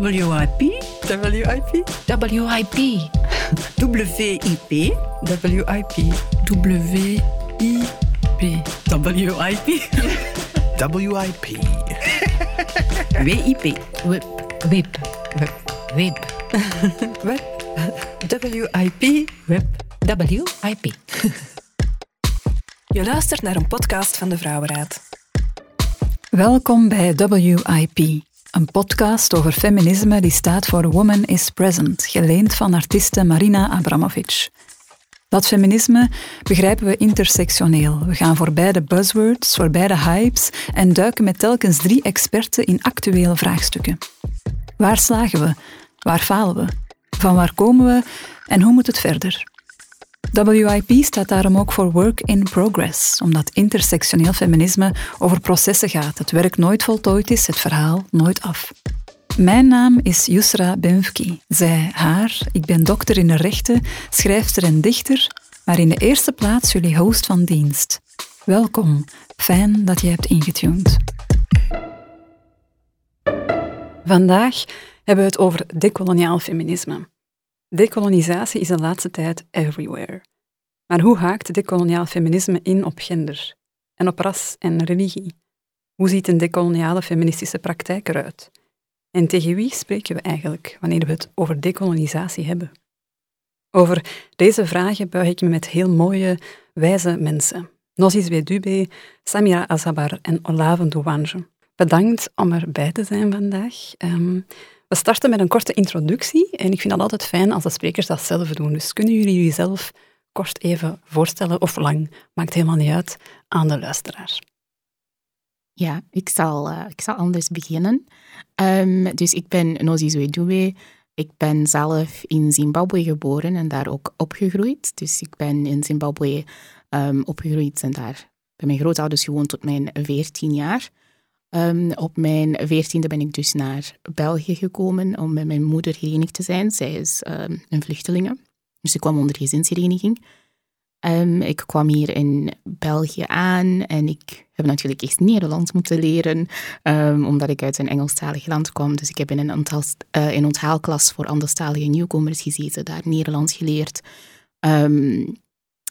WIP, WIP, WIP, WIP, WIP, WIP, WIP, WIP, WIP, WIP, WIP, WIP, WIP, WIP. Je luistert naar een podcast van de Vrouwenraad. Welkom bij WIP, een podcast over feminisme die staat voor Woman is Present, geleend van artiste Marina Abramovic. Dat feminisme begrijpen we intersectioneel. We gaan voorbij de buzzwords, voorbij de hypes en duiken met telkens drie experten in actuele vraagstukken. Waar slagen we? Waar falen we? Van waar komen we? En hoe moet het verder? WIP staat daarom ook voor Work in Progress, omdat intersectioneel feminisme over processen gaat. Het werk nooit voltooid is, het verhaal nooit af. Mijn naam is Yusra Benfki. Zij, haar. Ik ben dokter in de rechten, schrijfster en dichter, maar in de eerste plaats jullie host van dienst. Welkom. Fijn dat je hebt ingetuned. Vandaag hebben we het over decoloniaal feminisme. Decolonisatie is de laatste tijd everywhere. Maar hoe haakt decoloniaal feminisme in op gender? En op ras en religie? Hoe ziet een decoloniale feministische praktijk eruit? En tegen wie spreken we eigenlijk wanneer we het over decolonisatie hebben? Over deze vragen buig ik me met heel mooie, wijze mensen. Nozis Wedube, Samira Azabar en Olave Douange. Bedankt om erbij te zijn vandaag. Ehm, we starten met een korte introductie en ik vind dat altijd fijn als de sprekers dat zelf doen. Dus kunnen jullie jullie zelf kort even voorstellen, of lang, maakt helemaal niet uit, aan de luisteraar. Ja, ik zal, uh, ik zal anders beginnen. Um, dus ik ben Nozi Zwedouwe. Ik ben zelf in Zimbabwe geboren en daar ook opgegroeid. Dus ik ben in Zimbabwe um, opgegroeid en daar bij mijn grootouders gewoond tot mijn 14 jaar. Um, op mijn veertiende ben ik dus naar België gekomen om met mijn moeder herenigd te zijn. Zij is een vluchtelinge, dus ik kwam onder gezinshereniging. Um, ik kwam hier in België aan en ik heb natuurlijk eerst Nederlands moeten leren, omdat ik uit een Engelstalig land kwam. Dus ik heb in een, in onthaalklas voor anderstalige nieuwkomers gezeten, daar Nederlands geleerd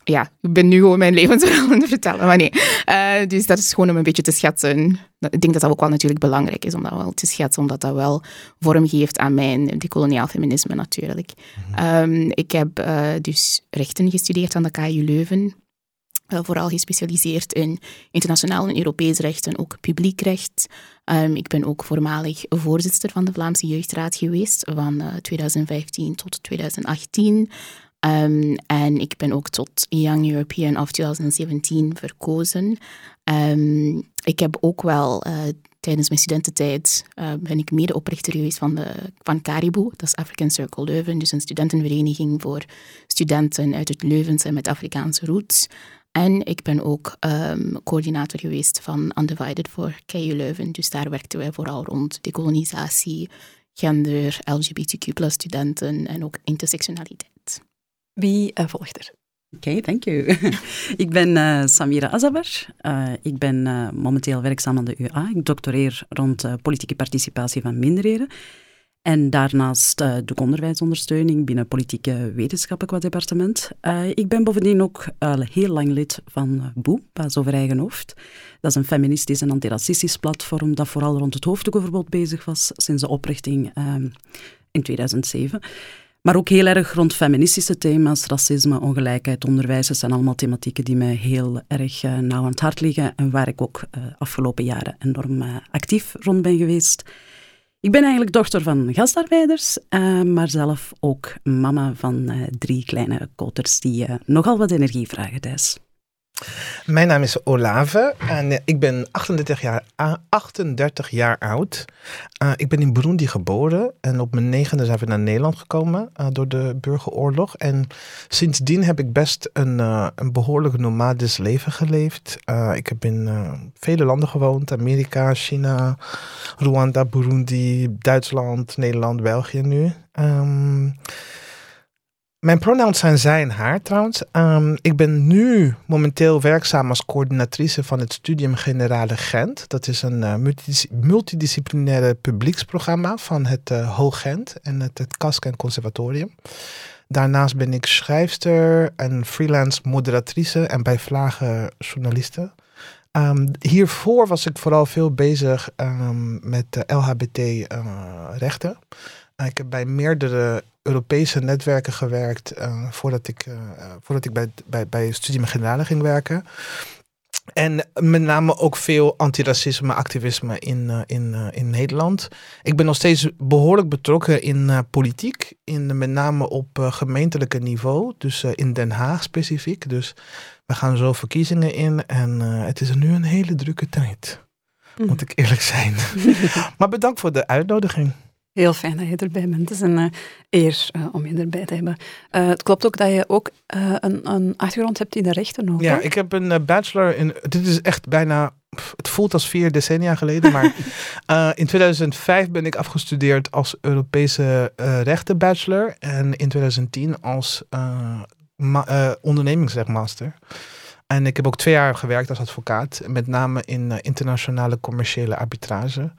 ja, ik ben nu gewoon mijn levensverhaal aan het vertellen. Maar nee, uh, dus dat is gewoon om een beetje te schetsen. Ik denk dat dat ook wel natuurlijk belangrijk is om dat wel te schetsen, omdat dat wel vorm geeft aan mijn decoloniaal feminisme natuurlijk. Mm um, ik heb uh, dus rechten gestudeerd aan de KU Leuven. Uh, vooral gespecialiseerd in internationaal en Europees recht en ook publiek recht. Um, ik ben ook voormalig voorzitter van de Vlaamse Jeugdraad geweest van 2015 tot 2018. Um, en ik ben ook tot Young European of 2017 verkozen. Um, ik heb ook wel uh, tijdens mijn studententijd uh, ben ik medeoprichter geweest van, de, van Caribou, dat is African Circle Leuven, dus een studentenvereniging voor studenten uit het Leuvense en met Afrikaanse roots. En ik ben ook um, coördinator geweest van Undivided voor KU Leuven, dus daar werkten wij vooral rond decolonisatie, gender, LGBTQ studenten en ook intersectionaliteit. Wie uh, volgt er? Oké, okay, dank u. ik ben uh, Samira Azabar. Uh, ik ben momenteel werkzaam aan de UA. Ik doctoreer rond politieke participatie van minderheden. En daarnaast doe ik onderwijsondersteuning binnen politieke wetenschappen qua departement. ik ben bovendien ook heel lang lid van BOE, Pas over eigen hoofd. Dat is een feministisch en antiracistisch platform dat vooral rond het hoofddoekenverbod bezig was sinds de oprichting in 2007. Maar ook heel erg rond feministische thema's, racisme, ongelijkheid, onderwijs. Dat zijn allemaal thematieken die mij heel erg uh, nauw aan het hart liggen en waar ik ook uh, afgelopen jaren enorm uh, actief rond ben geweest. Ik ben eigenlijk dochter van gastarbeiders, maar zelf ook mama van drie kleine koters die nogal wat energie vragen thuis. Mijn naam is Olave en ik ben 38 jaar, 38 jaar oud. Uh, ik ben in Burundi geboren en op mijn negende zijn we naar Nederland gekomen uh, door de burgeroorlog. En sindsdien heb ik best een, een behoorlijk nomadisch leven geleefd. ik heb in vele landen gewoond, Amerika, China, Rwanda, Burundi, Duitsland, Nederland, België nu. Um, Mijn pronouns zijn zij en haar trouwens. Ehm, ik ben nu momenteel werkzaam als coördinatrice van het Studium Generale Gent. Dat is een multidis multidisciplinaire publieksprogramma van het uh, Hoog Gent en het, het Kasken Conservatorium. Daarnaast ben ik schrijfster en freelance moderatrice en bij Vlagen journaliste. Um, hiervoor was ik vooral veel bezig um, met LHBT-rechten. Uh, ik heb bij meerdere Europese netwerken gewerkt uh, voordat ik, uh, voordat ik bij, bij, bij Studium Generale ging werken. En met name ook veel antiracisme-activisme in, uh, in, in Nederland. Ik ben nog steeds behoorlijk betrokken in politiek. In, met name op gemeentelijke niveau. Dus in Den Haag specifiek. Dus we gaan zo verkiezingen in. En het is nu een hele drukke tijd. Mm. Moet ik eerlijk zijn. maar bedankt voor de uitnodiging. Heel fijn dat je erbij bent. Het is een uh, eer uh, om je erbij te hebben. Uh, het klopt ook dat je ook een, een, achtergrond hebt in de rechten ook. Ja, ik heb een bachelor in. Dit is echt bijna. Het voelt als vier decennia geleden, maar in 2005 ben ik afgestudeerd als Europese rechtenbachelor en in 2010 als ondernemingsrechtmaster. En ik heb ook twee jaar gewerkt als advocaat, met name in internationale commerciële arbitrage.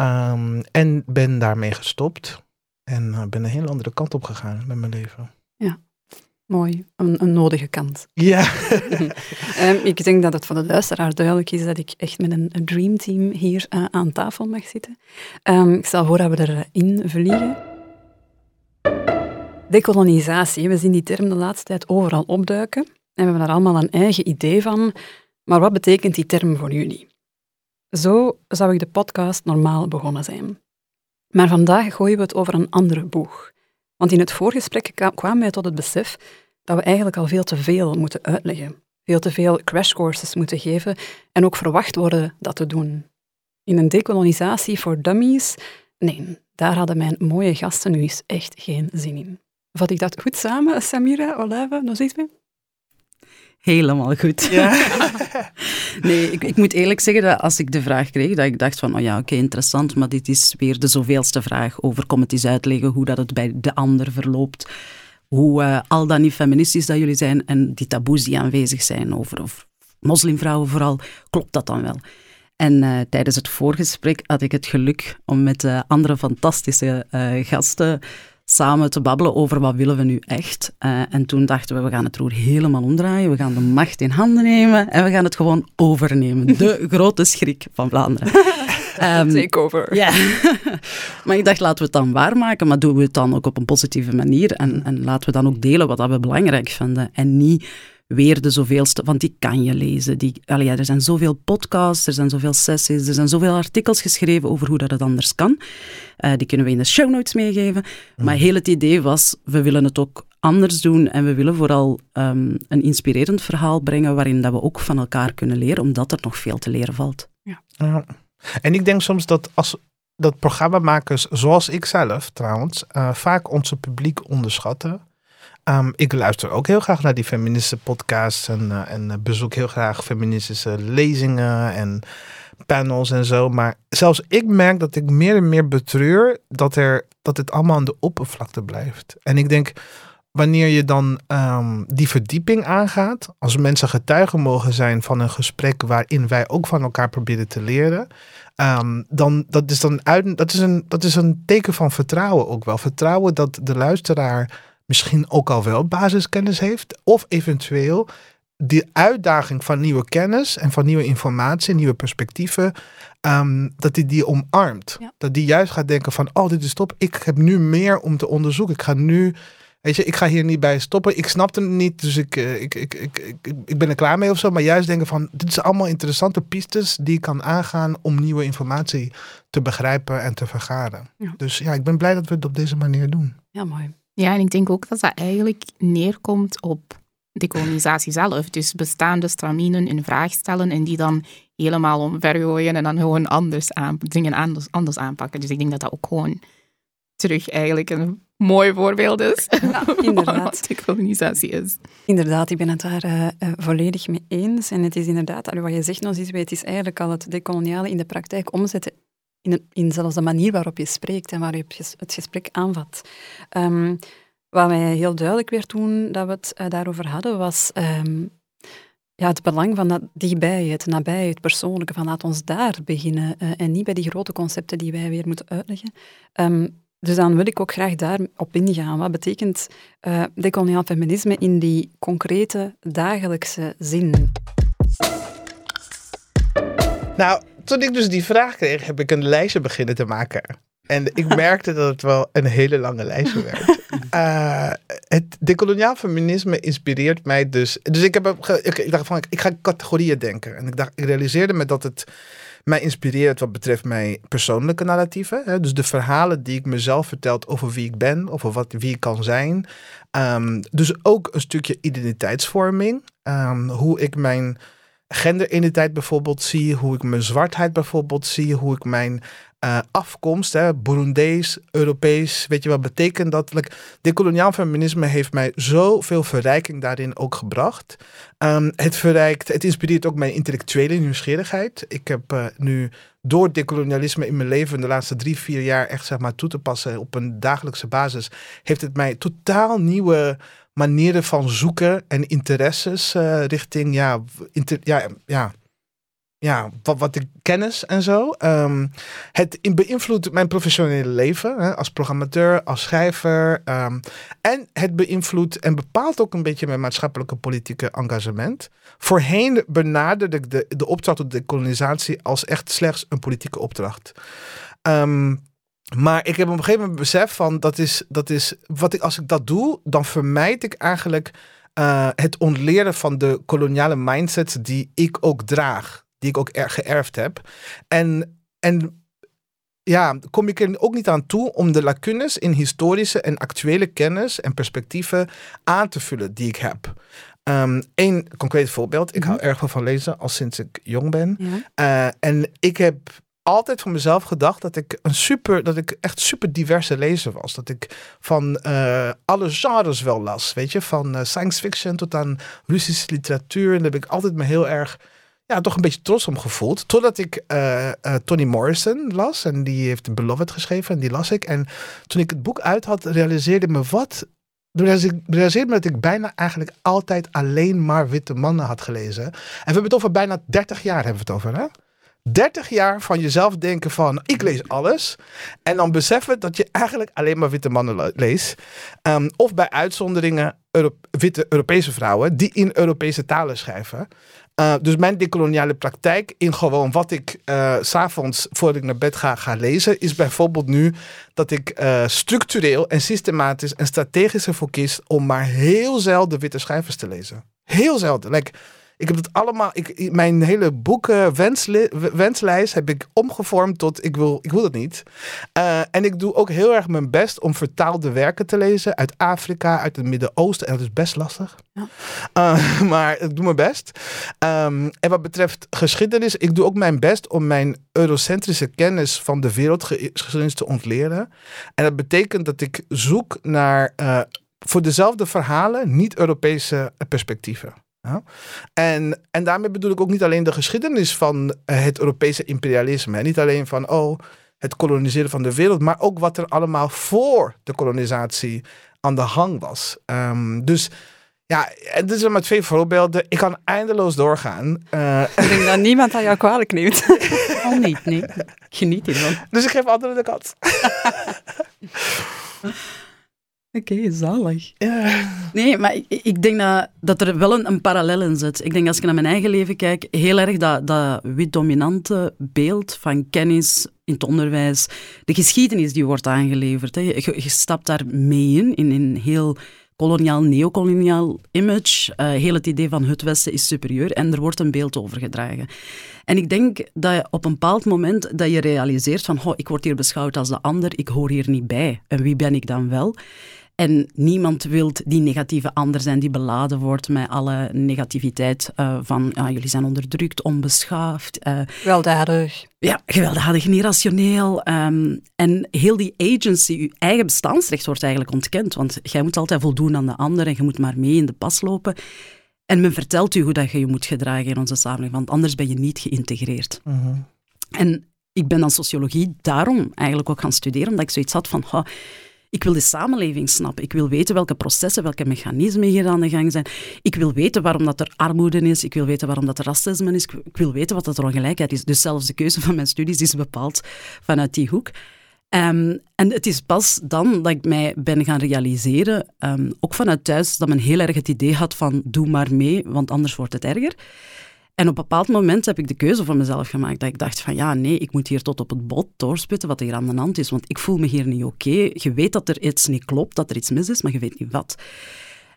Um, en ben daarmee gestopt. En uh, ben een hele andere kant op gegaan met mijn leven. Ja, mooi. Een, een nodige kant. Ja. um, ik denk dat het voor de luisteraar duidelijk is dat ik echt met een, een dreamteam hier uh, aan tafel mag zitten. Um, ik stel voor dat we erin vliegen. Decolonisatie. We zien die term de laatste tijd overal opduiken. En we hebben daar allemaal een eigen idee van. Maar wat betekent die term voor jullie? Zo zou ik de podcast normaal begonnen zijn. Maar vandaag gooien we het over een andere boeg. Want in het voorgesprek kwamen wij tot het besef dat we eigenlijk al veel te veel moeten uitleggen. Veel te veel crashcourses moeten geven en ook verwacht worden dat te doen. In een decolonisatie voor dummies, nee, daar hadden mijn mooie gasten nu eens echt geen zin in. Vat ik dat goed samen, Samira, Olave, nog iets mee? Helemaal goed. Ja. nee, ik, ik, moet eerlijk zeggen dat als ik de vraag kreeg, dat ik dacht van, oh ja, oké, okay, interessant, maar dit is weer de zoveelste vraag over, kom het eens uitleggen hoe dat het bij de ander verloopt. Hoe uh, al dan niet feministisch dat jullie zijn en die taboes die aanwezig zijn over of moslimvrouwen vooral, klopt dat dan wel? En uh, tijdens het voorgesprek had ik het geluk om met uh, andere fantastische gasten samen te babbelen over wat willen we nu echt. Uh, en toen dachten we, we gaan het roer helemaal omdraaien, we gaan de macht in handen nemen en we gaan het gewoon overnemen. De grote schrik van Vlaanderen. um, Take over. Ja. maar ik dacht, laten we het dan waarmaken, maar doen we het dan ook op een positieve manier en, en laten we dan ook delen wat we belangrijk vinden en niet weer de zoveelste, want die kan je lezen. Die, allee, ja, er zijn zoveel podcasts, er zijn zoveel sessies, er zijn zoveel artikels geschreven over hoe dat het anders kan. Uh, die kunnen we in de show notes meegeven. Mm. Maar heel het idee was, we willen het ook anders doen en we willen vooral um, een inspirerend verhaal brengen waarin dat we ook van elkaar kunnen leren, omdat er nog veel te leren valt. Ja. ja. En ik denk soms dat als dat programmamakers, zoals ik zelf trouwens, uh, vaak onze publiek onderschatten. Um, ik luister ook heel graag naar die feministische podcasts en, uh, en bezoek heel graag feministische lezingen en panels en zo. Maar zelfs ik merk dat ik meer en meer betreur dat, er, dat het allemaal aan de oppervlakte blijft. En ik denk, wanneer je dan um, die verdieping aangaat, als mensen getuigen mogen zijn van een gesprek waarin wij ook van elkaar proberen te leren, um, dan dat is dan uit, dat is een dat is een teken van vertrouwen ook wel. Vertrouwen dat de luisteraar misschien ook al wel basiskennis heeft, of eventueel die uitdaging van nieuwe kennis en van nieuwe informatie, nieuwe perspectieven, um, dat hij die omarmt. Ja. Dat die juist gaat denken van, oh, dit is top. Ik heb nu meer om te onderzoeken. Ik ga nu, weet je, ik ga hier niet bij stoppen. Ik snap het niet, dus ik, ik, ik, ik, ik, ik ben er klaar mee of zo. Maar juist denken van, dit zijn allemaal interessante pistes die ik kan aangaan om nieuwe informatie te begrijpen en te vergaren. Ja. Dus ja, ik ben blij dat we het op deze manier doen. Ja, mooi. Ja, en ik denk ook dat dat eigenlijk neerkomt op decolonisatie zelf. Dus bestaande straminen in vraag stellen en die dan helemaal omvergooien en dan gewoon anders aan, dingen anders, anders aanpakken. Dus ik denk dat dat ook gewoon terug eigenlijk een mooi voorbeeld is ja, inderdaad. wat is. Inderdaad, ik ben het daar uh, volledig mee eens. En het is inderdaad, wat je zegt nog eens, het is eigenlijk al het decoloniale in de praktijk omzetten in, in zelfs de manier waarop je spreekt en waarop je het gesprek aanvat. Um, Wat mij heel duidelijk werd toen dat we het eh, daarover hadden, was ehm, ja, het belang van dat dichtbij, het nabij, het persoonlijke, van laat ons daar beginnen eh, en niet bij die grote concepten die wij weer moeten uitleggen. Ehm, dus dan wil ik ook graag daarop ingaan. Wat betekent uh, decoloniaal feminisme in die concrete dagelijkse zin? Nou, toen ik dus die vraag kreeg, heb ik een lijstje beginnen te maken. En ik merkte dat het wel een hele lange lijstje werd. Uh, het decoloniaal feminisme inspireert mij dus. Dus ik, heb, ik, ik dacht van, ik ga categorieën denken. En ik, dacht, ik realiseerde me dat het mij inspireert wat betreft mijn persoonlijke narratieven. Hè? Dus de verhalen die ik mezelf vertel over wie ik ben, over wat, wie ik kan zijn. Um, dus ook een stukje identiteitsvorming. Um, hoe ik mijn genderidentiteit bijvoorbeeld zie, hoe ik mijn zwartheid bijvoorbeeld zie, hoe ik mijn uh, afkomst, hè, Burundees, Europees, weet je wat betekent dat? Like, feminisme heeft mij zoveel verrijking daarin ook gebracht. Um, het verrijkt, het inspireert ook mijn intellectuele nieuwsgierigheid. Ik heb uh, nu door decolonialisme in mijn leven de laatste drie, vier jaar echt zeg maar toe te passen op een dagelijkse basis, heeft het mij totaal nieuwe manieren van zoeken en interesses uh, richting ja, ja, ja, ja, wat, wat ik kennis en zo. Um, het beïnvloedt mijn professionele leven hè, als programmateur, als schrijver. Um, en het beïnvloedt en bepaalt ook een beetje mijn maatschappelijke politieke engagement. Voorheen benaderde ik de, de opdracht tot de kolonisatie als echt slechts een politieke opdracht. Um, maar ik heb op een gegeven moment besef van dat is, dat is wat ik, als ik dat doe, dan vermijd ik eigenlijk uh, het ontleren van de koloniale mindsets die ik ook draag die ik ook geërfd heb. En, en ja, kom ik er ook niet aan toe om de lacunes in historische en actuele kennis en perspectieven aan te vullen die ik heb. Um, Eén concreet voorbeeld. Ik hou mhm. erg veel van lezen al sinds ik jong ben. Uh, en ik heb altijd van mezelf gedacht dat ik een super, dat ik echt super diverse lezer was. Dat ik van uh, alle genres wel las. Weet je, van uh, science fiction tot aan Russische literatuur. En daar heb ik altijd me heel erg ja, toch een beetje trots om gevoeld. Totdat ik uh, Toni Morrison las. En die heeft Beloved geschreven. En die las ik. En toen ik het boek uit had, realiseerde me wat... Realiseerde me dat ik bijna eigenlijk altijd alleen maar witte mannen had gelezen. En we hebben het over bijna 30 jaar hebben we het over, hè? 30 jaar van jezelf denken van ik lees alles. En dan beseffen dat je eigenlijk alleen maar witte mannen leest. Um, of bij uitzonderingen witte Europese vrouwen die in Europese talen schrijven. Uh, dus mijn decoloniale praktijk in gewoon wat ik uh, s'avonds voordat ik naar bed ga, ga lezen, is bijvoorbeeld nu dat ik uh, structureel en systematisch en strategisch ervoor kies om maar heel zelden witte schrijvers te lezen. Heel zelden. Ik heb het allemaal, ik, mijn hele boeken wenslijst heb ik omgevormd tot ik wil, ik wil dat niet. Uh, en ik doe ook heel erg mijn best om vertaalde werken te lezen uit Afrika, uit het Midden-Oosten. En dat is best lastig. Ja. Uh, maar ik doe mijn best. Um, en wat betreft geschiedenis, ik doe ook mijn best om mijn eurocentrische kennis van de wereldgeschiedenis te ontleren. En dat betekent dat ik zoek naar uh, voor dezelfde verhalen niet-Europese perspectieven. Ja. En, en daarmee bedoel ik ook niet alleen de geschiedenis van eh, het Europese imperialisme. Niet alleen van oh, het koloniseren van de wereld, maar ook wat er allemaal voor de kolonisatie aan de gang was. Um, dus ja, en dit zijn maar twee voorbeelden. Ik kan eindeloos doorgaan. Uh, ik denk dat niemand aan jou kwalijk neemt. oh, niet, nee. Geniet hiervan. Dus ik geef anderen de kans. Oké, okay, zalig. Ja. Nee, maar ik, ik denk dat, dat er wel een, een, parallel in zit. Ik denk als ik naar mijn eigen leven kijk, heel erg dat, dat wit-dominante beeld van kennis in het onderwijs, de geschiedenis die wordt aangeleverd. Hè. Je, je, stapt daar mee in, in een heel koloniaal, neocoloniaal image. Uh, heel het idee van het Westen is superieur en er wordt een beeld overgedragen. En ik denk dat je op een bepaald moment dat je realiseert van, oh, ik word hier beschouwd als de ander, ik hoor hier niet bij. En wie ben ik dan wel? En niemand wil die negatieve ander zijn die beladen wordt met alle negativiteit uh, van ja, jullie zijn onderdrukt, onbeschaafd. Uh, gewelddadig. Ja, gewelddadig en irrationeel. Um, en heel die agency, je eigen bestaansrecht wordt eigenlijk ontkend. Want jij moet altijd voldoen aan de ander en je moet maar mee in de pas lopen. En men vertelt u hoe dat je je moet gedragen in onze samenleving, want anders ben je niet geïntegreerd. Uh mhm. -huh. En ik ben dan sociologie daarom eigenlijk ook gaan studeren, omdat ik zoiets had van... Oh, Ik wil de samenleving snappen. Ik wil weten welke processen, welke mechanismen hier aan de gang zijn. Ik wil weten waarom dat er armoede is. Ik wil weten waarom dat er racisme is. Ik wil weten wat dat er ongelijkheid is. Dus zelfs de keuze van mijn studies is bepaald vanuit die hoek. Ehm, en het is pas dan dat ik mij ben gaan realiseren, ehm, ook vanuit thuis, dat men heel erg het idee had van doe maar mee, want anders wordt het erger. En op een bepaald moment heb ik de keuze voor mezelf gemaakt. Dat ik dacht van ja, nee, ik moet hier tot op het bot doorspitten wat er hier aan de hand is. Want ik voel me hier niet oké. Je weet dat er iets niet klopt, dat er iets mis is, maar je weet niet wat.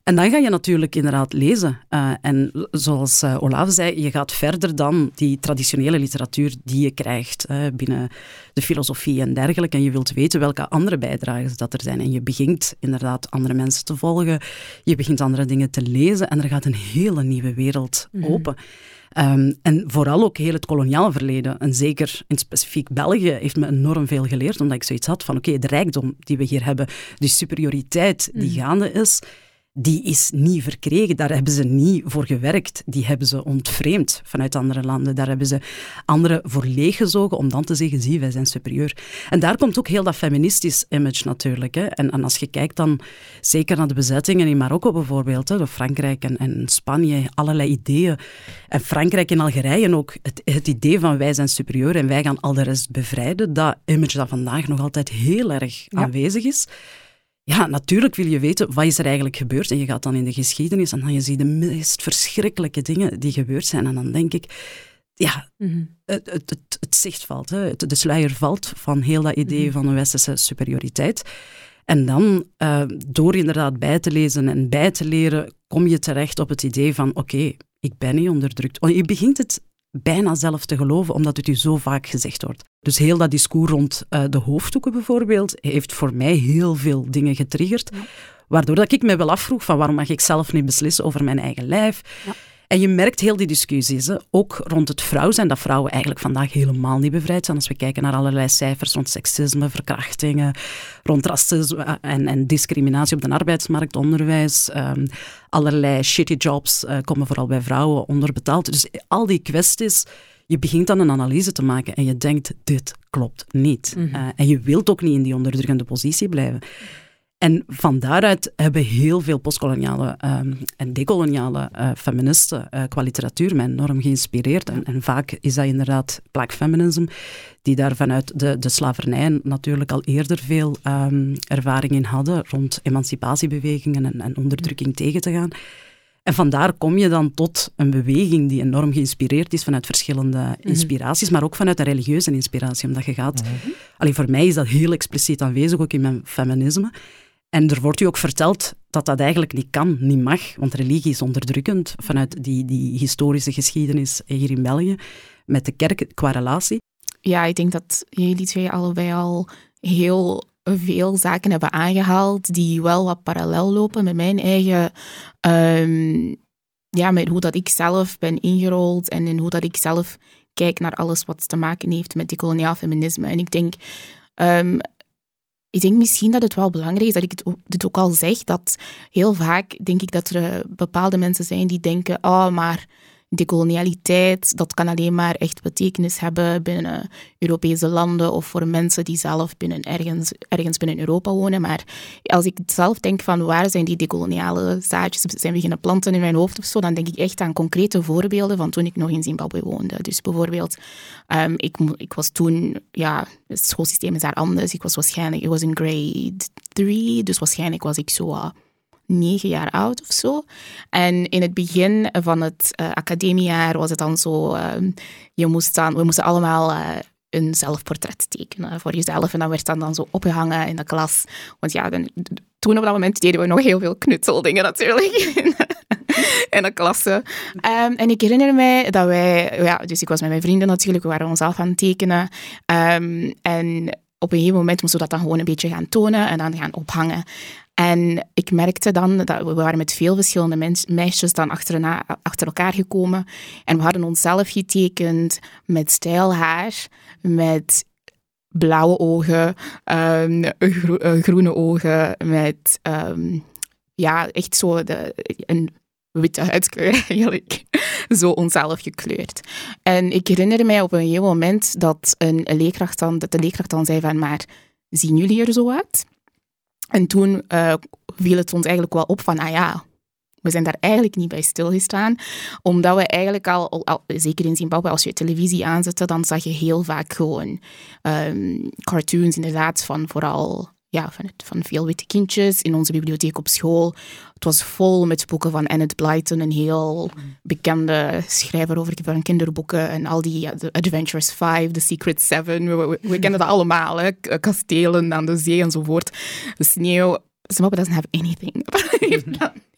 En dan ga je natuurlijk inderdaad lezen. Uh, en zoals uh, Olave zei, je gaat verder dan die traditionele literatuur die je krijgt uh, binnen de filosofie en dergelijke. En je wilt weten welke andere bijdragen dat er zijn. En je begint inderdaad andere mensen te volgen. Je begint andere dingen te lezen. En er gaat een hele nieuwe wereld mm -hmm. open. Um, en vooral ook heel het koloniale verleden. En zeker in specifiek België heeft me enorm veel geleerd, omdat ik zoiets had van oké, okay, de rijkdom die we hier hebben, die superioriteit die mm. gaande is, die is niet verkregen. Daar hebben ze niet voor gewerkt. Die hebben ze ontvreemd vanuit andere landen. Daar hebben ze anderen voor leeggezogen om dan te zeggen, zie, wij zijn superieur. En daar komt ook heel dat feministisch image natuurlijk. Hè. En, en, als je kijkt dan zeker naar de bezettingen in Marokko bijvoorbeeld, hè, door Frankrijk en, en, Spanje, allerlei ideeën. En Frankrijk en Algerije ook, het, het idee van wij zijn superieur en wij gaan al de rest bevrijden, dat image dat vandaag nog altijd heel erg ja. aanwezig is. Ja, natuurlijk wil je weten wat is er eigenlijk gebeurd. En je gaat dan in de geschiedenis en dan je ziet de meest verschrikkelijke dingen die gebeurd zijn. En dan denk ik, ja, mm -hmm. het, het, het, het, zicht valt. Hè. de sluier valt van heel dat idee mm -hmm. van een westerse superioriteit. En dan, uh, door inderdaad bij te lezen en bij te leren, kom je terecht op het idee van, oké, okay, ik ben niet onderdrukt. Je begint het bijna zelf te geloven, omdat het u zo vaak gezegd wordt. Dus heel dat discours rond uh, de hoofddoeken bijvoorbeeld, heeft voor mij heel veel dingen getriggerd. Ja. Waardoor dat ik me wel afvroeg van waarom mag ik zelf niet beslissen over mijn eigen lijf. Ja. En je merkt heel die discussies, hè, ook rond het vrouw zijn, dat vrouwen eigenlijk vandaag helemaal niet bevrijd zijn. Als we kijken naar allerlei cijfers rond seksisme, verkrachtingen, rond racisme en, en discriminatie op de arbeidsmarkt, onderwijs, um, allerlei shitty jobs uh, komen vooral bij vrouwen onderbetaald. Dus al die kwesties je begint dan een analyse te maken en je denkt, dit klopt niet. Mm -hmm. uh, en je wilt ook niet in die onderdrukkende positie blijven. En van daaruit hebben heel veel postkoloniale um, en decoloniale uh, feministen uh, qua literatuur mij enorm geïnspireerd. En, en, vaak is dat inderdaad black feminism, die daar vanuit de, de slavernij natuurlijk al eerder veel um, ervaring in hadden rond emancipatiebewegingen en, en onderdrukking tegen te gaan. En vandaar kom je dan tot een beweging die enorm geïnspireerd is vanuit verschillende inspiraties, maar ook vanuit een religieuze inspiratie. Omdat je gaat... Mm -hmm. Allee, voor mij is dat heel expliciet aanwezig, ook in mijn feminisme. En er wordt u ook verteld dat dat eigenlijk niet kan, niet mag, want religie is onderdrukkend vanuit die, die historische geschiedenis hier in België, met de kerk qua relatie. Ja, ik denk dat jullie twee allebei al heel veel zaken hebben aangehaald die wel wat parallel lopen met mijn eigen... Um, ja, met hoe dat ik zelf ben ingerold en in hoe dat ik zelf kijk naar alles wat te maken heeft met koloniaal feminisme. En ik denk... Um, ik denk misschien dat het wel belangrijk is dat ik het dit ook al zeg, dat heel vaak denk ik dat er bepaalde mensen zijn die denken, oh, maar decolonialiteit, dat kan alleen maar echt betekenis hebben binnen Europese landen of voor mensen die zelf binnen ergens, ergens binnen Europa wonen. Maar als ik zelf denk van waar zijn die decoloniale zaadjes zijn beginnen planten in mijn hoofd of zo, dan denk ik echt aan concrete voorbeelden van toen ik nog in Zimbabwe woonde. Dus bijvoorbeeld, um, ik, ik was toen, ja, het schoolsysteem is daar anders. Ik was waarschijnlijk, ik was in grade 3, dus waarschijnlijk was ik zo... Uh, negen jaar oud of zo. En in het begin van het uh, academiejaar was het dan zo, uh, je moest dan, we moesten allemaal uh, een zelfportret tekenen voor jezelf. En dat werd dan, dan zo opgehangen in de klas. Want ja, toen op dat moment deden we nog heel veel knutseldingen natuurlijk. in de klasse. Um, en ik herinner mij dat wij, ja, dus ik was met mijn vrienden natuurlijk, we waren onszelf aan het tekenen. Um, en op een gegeven moment moesten we dat dan gewoon een beetje gaan tonen en dan gaan ophangen. En ik merkte dan dat we waren met veel verschillende meisjes dan achter elkaar gekomen. En we hadden onszelf getekend met stijl haar, met blauwe ogen, um, gro groene ogen, met um, ja, echt zo een witte huidskleur eigenlijk. zo onszelf gekleurd. En ik herinner mij op een gegeven moment dat een leerkracht dan, dat de leerkracht dan zei van, maar zien jullie er zo uit? En toen uh, viel het ons eigenlijk wel op van, ah ja, we zijn daar eigenlijk niet bij stilgestaan, omdat we eigenlijk al, al zeker in Zimbabwe, als je televisie aanzette, dan zag je heel vaak gewoon um, cartoons inderdaad van vooral ja, van, het, van veel witte kindjes in onze bibliotheek op school. Het was vol met boeken van Enid Blyton, een heel bekende schrijver over van kinderboeken. En al die ja, The Adventures 5, The Secret Seven. We, we, kennen dat allemaal, hè? kastelen aan de zee enzovoort. De sneeuw. Zimbabwe doesn't have anything.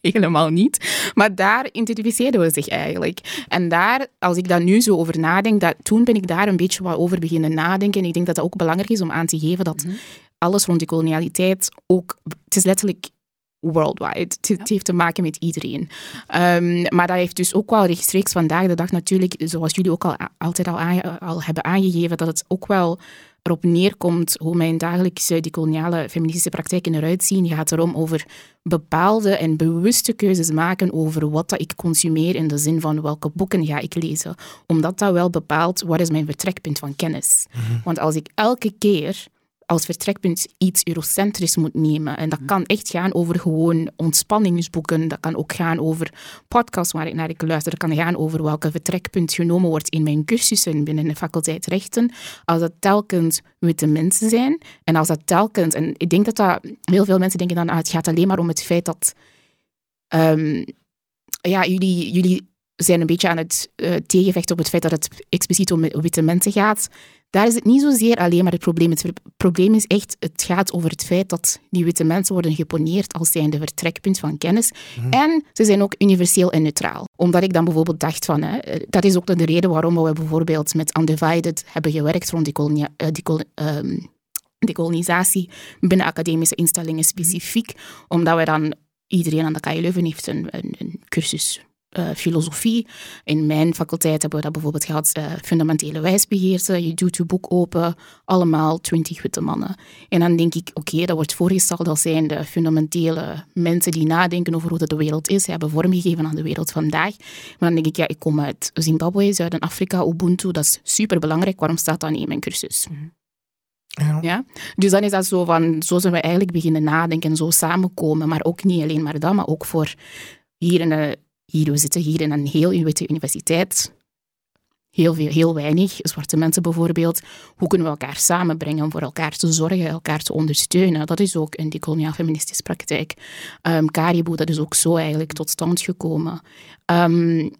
Helemaal niet. Maar daar identificeerden we zich eigenlijk. En daar, als ik daar nu zo over nadenk, dat, toen ben ik daar een beetje wat over beginnen nadenken. En ik denk dat dat ook belangrijk is om aan te geven dat mhm alles rond die kolonialiteit ook, het is letterlijk worldwide. Het, heeft te maken met iedereen. Um, maar dat heeft dus ook wel rechtstreeks vandaag de dag natuurlijk, zoals jullie ook al altijd al, al hebben aangegeven, dat het ook wel erop neerkomt hoe mijn dagelijkse die koloniale feministische praktijken eruit zien. Het gaat erom over bepaalde en bewuste keuzes maken over wat dat ik consumeer in de zin van welke boeken ga ik lezen. Omdat dat wel bepaalt wat is mijn vertrekpunt van kennis. Mm Want als ik elke keer vertrekpunt iets eurocentrisch moet nemen. En dat mhm. kan echt gaan over gewoon ontspanningsboeken. Dat kan ook gaan over podcasts waar ik naar ik luister. Dat kan gaan over welke vertrekpunt genomen wordt in mijn cursussen binnen de faculteit rechten. Als dat telkens witte mensen zijn. En als dat telkens... En ik denk dat dat... Heel veel mensen denken dan, ah, het gaat alleen maar om het feit dat... Um, ja, jullie, jullie zijn een beetje aan het uh, tegenvechten op het feit dat het expliciet om witte mensen gaat. Daar is het niet zozeer alleen maar het probleem. Het probleem is echt, het gaat over het feit dat die witte mensen worden geponeerd als zijnde vertrekpunt van kennis. Mhm. En ze zijn ook universeel en neutraal. Omdat ik dan bijvoorbeeld dacht van, hè, eh, dat is ook de reden waarom we bijvoorbeeld met Undivided hebben gewerkt rond die, kolonia, uh, die um, decolonisatie binnen academische instellingen specifiek. Omdat we dan, iedereen aan de KU Leuven heeft een, een, een cursus uh, filosofie. In mijn faculteit hebben we dat bijvoorbeeld gehad, uh, fundamentele wijsbeheersen. Je doet je boek open, allemaal twintig witte mannen. En dan denk ik, oké, dat wordt voorgesteld als zijn de fundamentele mensen die nadenken over hoe de wereld is, hebben vormgegeven aan de wereld vandaag. Maar dan denk ik, ja, ik kom uit Zimbabwe, Zuid-Afrika, Ubuntu, dat is superbelangrijk. Waarom staat dat niet in mijn cursus? Ja. ja. Dus dan is dat zo van, zo zijn we eigenlijk beginnen nadenken, zo samenkomen. Maar ook niet alleen maar dat, maar ook voor hier in de hier, we zitten hier in een heel witte universiteit. Heel, veel, heel weinig zwarte mensen bijvoorbeeld. Hoe kunnen we elkaar samenbrengen om voor elkaar te zorgen, elkaar te ondersteunen? Dat is ook in die koloniaal feministische praktijk. Um, dat is ook zo eigenlijk tot stand gekomen. Um,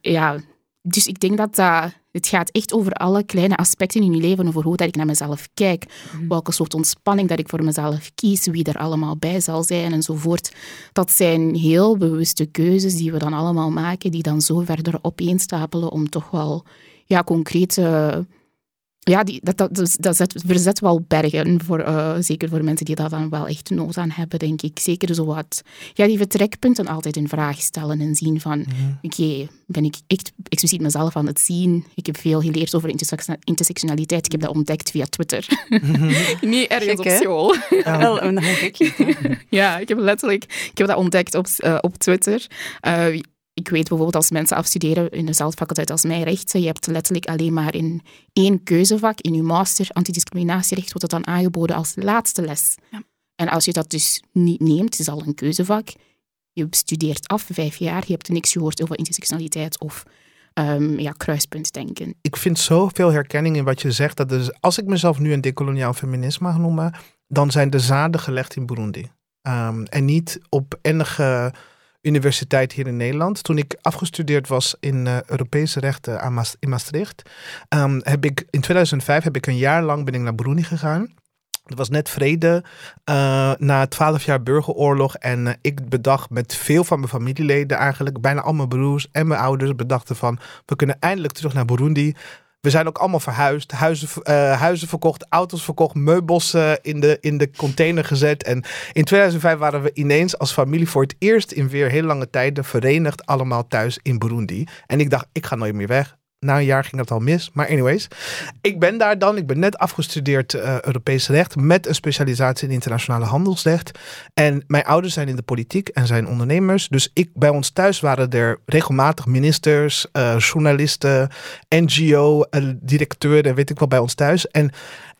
ja, dus ik denk dat dat, het gaat echt over alle kleine aspecten in je leven, over hoe dat ik naar mezelf kijk, mhm. welke soort ontspanning dat ik voor mezelf kies, wie er allemaal bij zal zijn enzovoort. Dat zijn heel bewuste keuzes die we dan allemaal maken, die dan zo verder opeenstapelen om toch wel ja, concrete ja, die, dat, dat, dus, dat zet, verzet wel bergen, voor, uh, zeker voor mensen die daar dan wel echt nood aan hebben, denk ik. Zeker zo wat, ja, die vertrekpunten altijd in vraag stellen en zien van, mhm. oké, ben ik echt expliciet mezelf aan het zien? Ik heb veel geleerd over intersectionaliteit. Ik heb dat ontdekt via Twitter. Mhm. Niet ergens op school. Ja. Wel een Ja, ik heb letterlijk ik heb dat ontdekt op, uh, op Twitter. Uh, ik weet bijvoorbeeld als mensen afstuderen in dezelfde faculteit als mij rechten, je hebt letterlijk alleen maar in één keuzevak, in je master antidiscriminatierecht, wordt dat dan aangeboden als laatste les. Ja. En als je dat dus niet neemt, het is al een keuzevak, je studeert af vijf jaar, je hebt niks gehoord over intersectionaliteit of um, ja, kruispuntdenken. Ik vind zoveel herkenning in wat je zegt. Dat dus, als ik mezelf nu een decoloniaal feminist mag noemen, dan zijn de zaden gelegd in Burundi. Um, en niet op enige universiteit hier in Nederland. Toen ik afgestudeerd was in uh, Europese rechten aan in Maastricht, um, heb ik in 2005 heb ik een jaar lang ben ik naar Burundi gegaan. Het was net vrede uh, na twaalf jaar burgeroorlog. En uh, ik bedacht met veel van mijn familieleden eigenlijk, bijna al mijn broers en mijn ouders bedachten van, we kunnen eindelijk terug naar Burundi. We zijn ook allemaal verhuisd, huizen, uh, huizen verkocht, auto's verkocht, meubels uh, in, de, in de container gezet. En in 2005 waren we ineens als familie voor het eerst in weer heel lange tijden verenigd, allemaal thuis in Burundi. En ik dacht, ik ga nooit meer weg Na een jaar ging dat al mis. Maar anyways, ik ben daar dan. Ik ben net afgestudeerd eh Europees recht met een specialisatie in internationale handelsrecht. En mijn ouders zijn in de politiek en zijn ondernemers. Dus ik, bij ons thuis waren er regelmatig ministers, eh, journalisten, NGO-directeuren, weet ik wel, bij ons thuis. En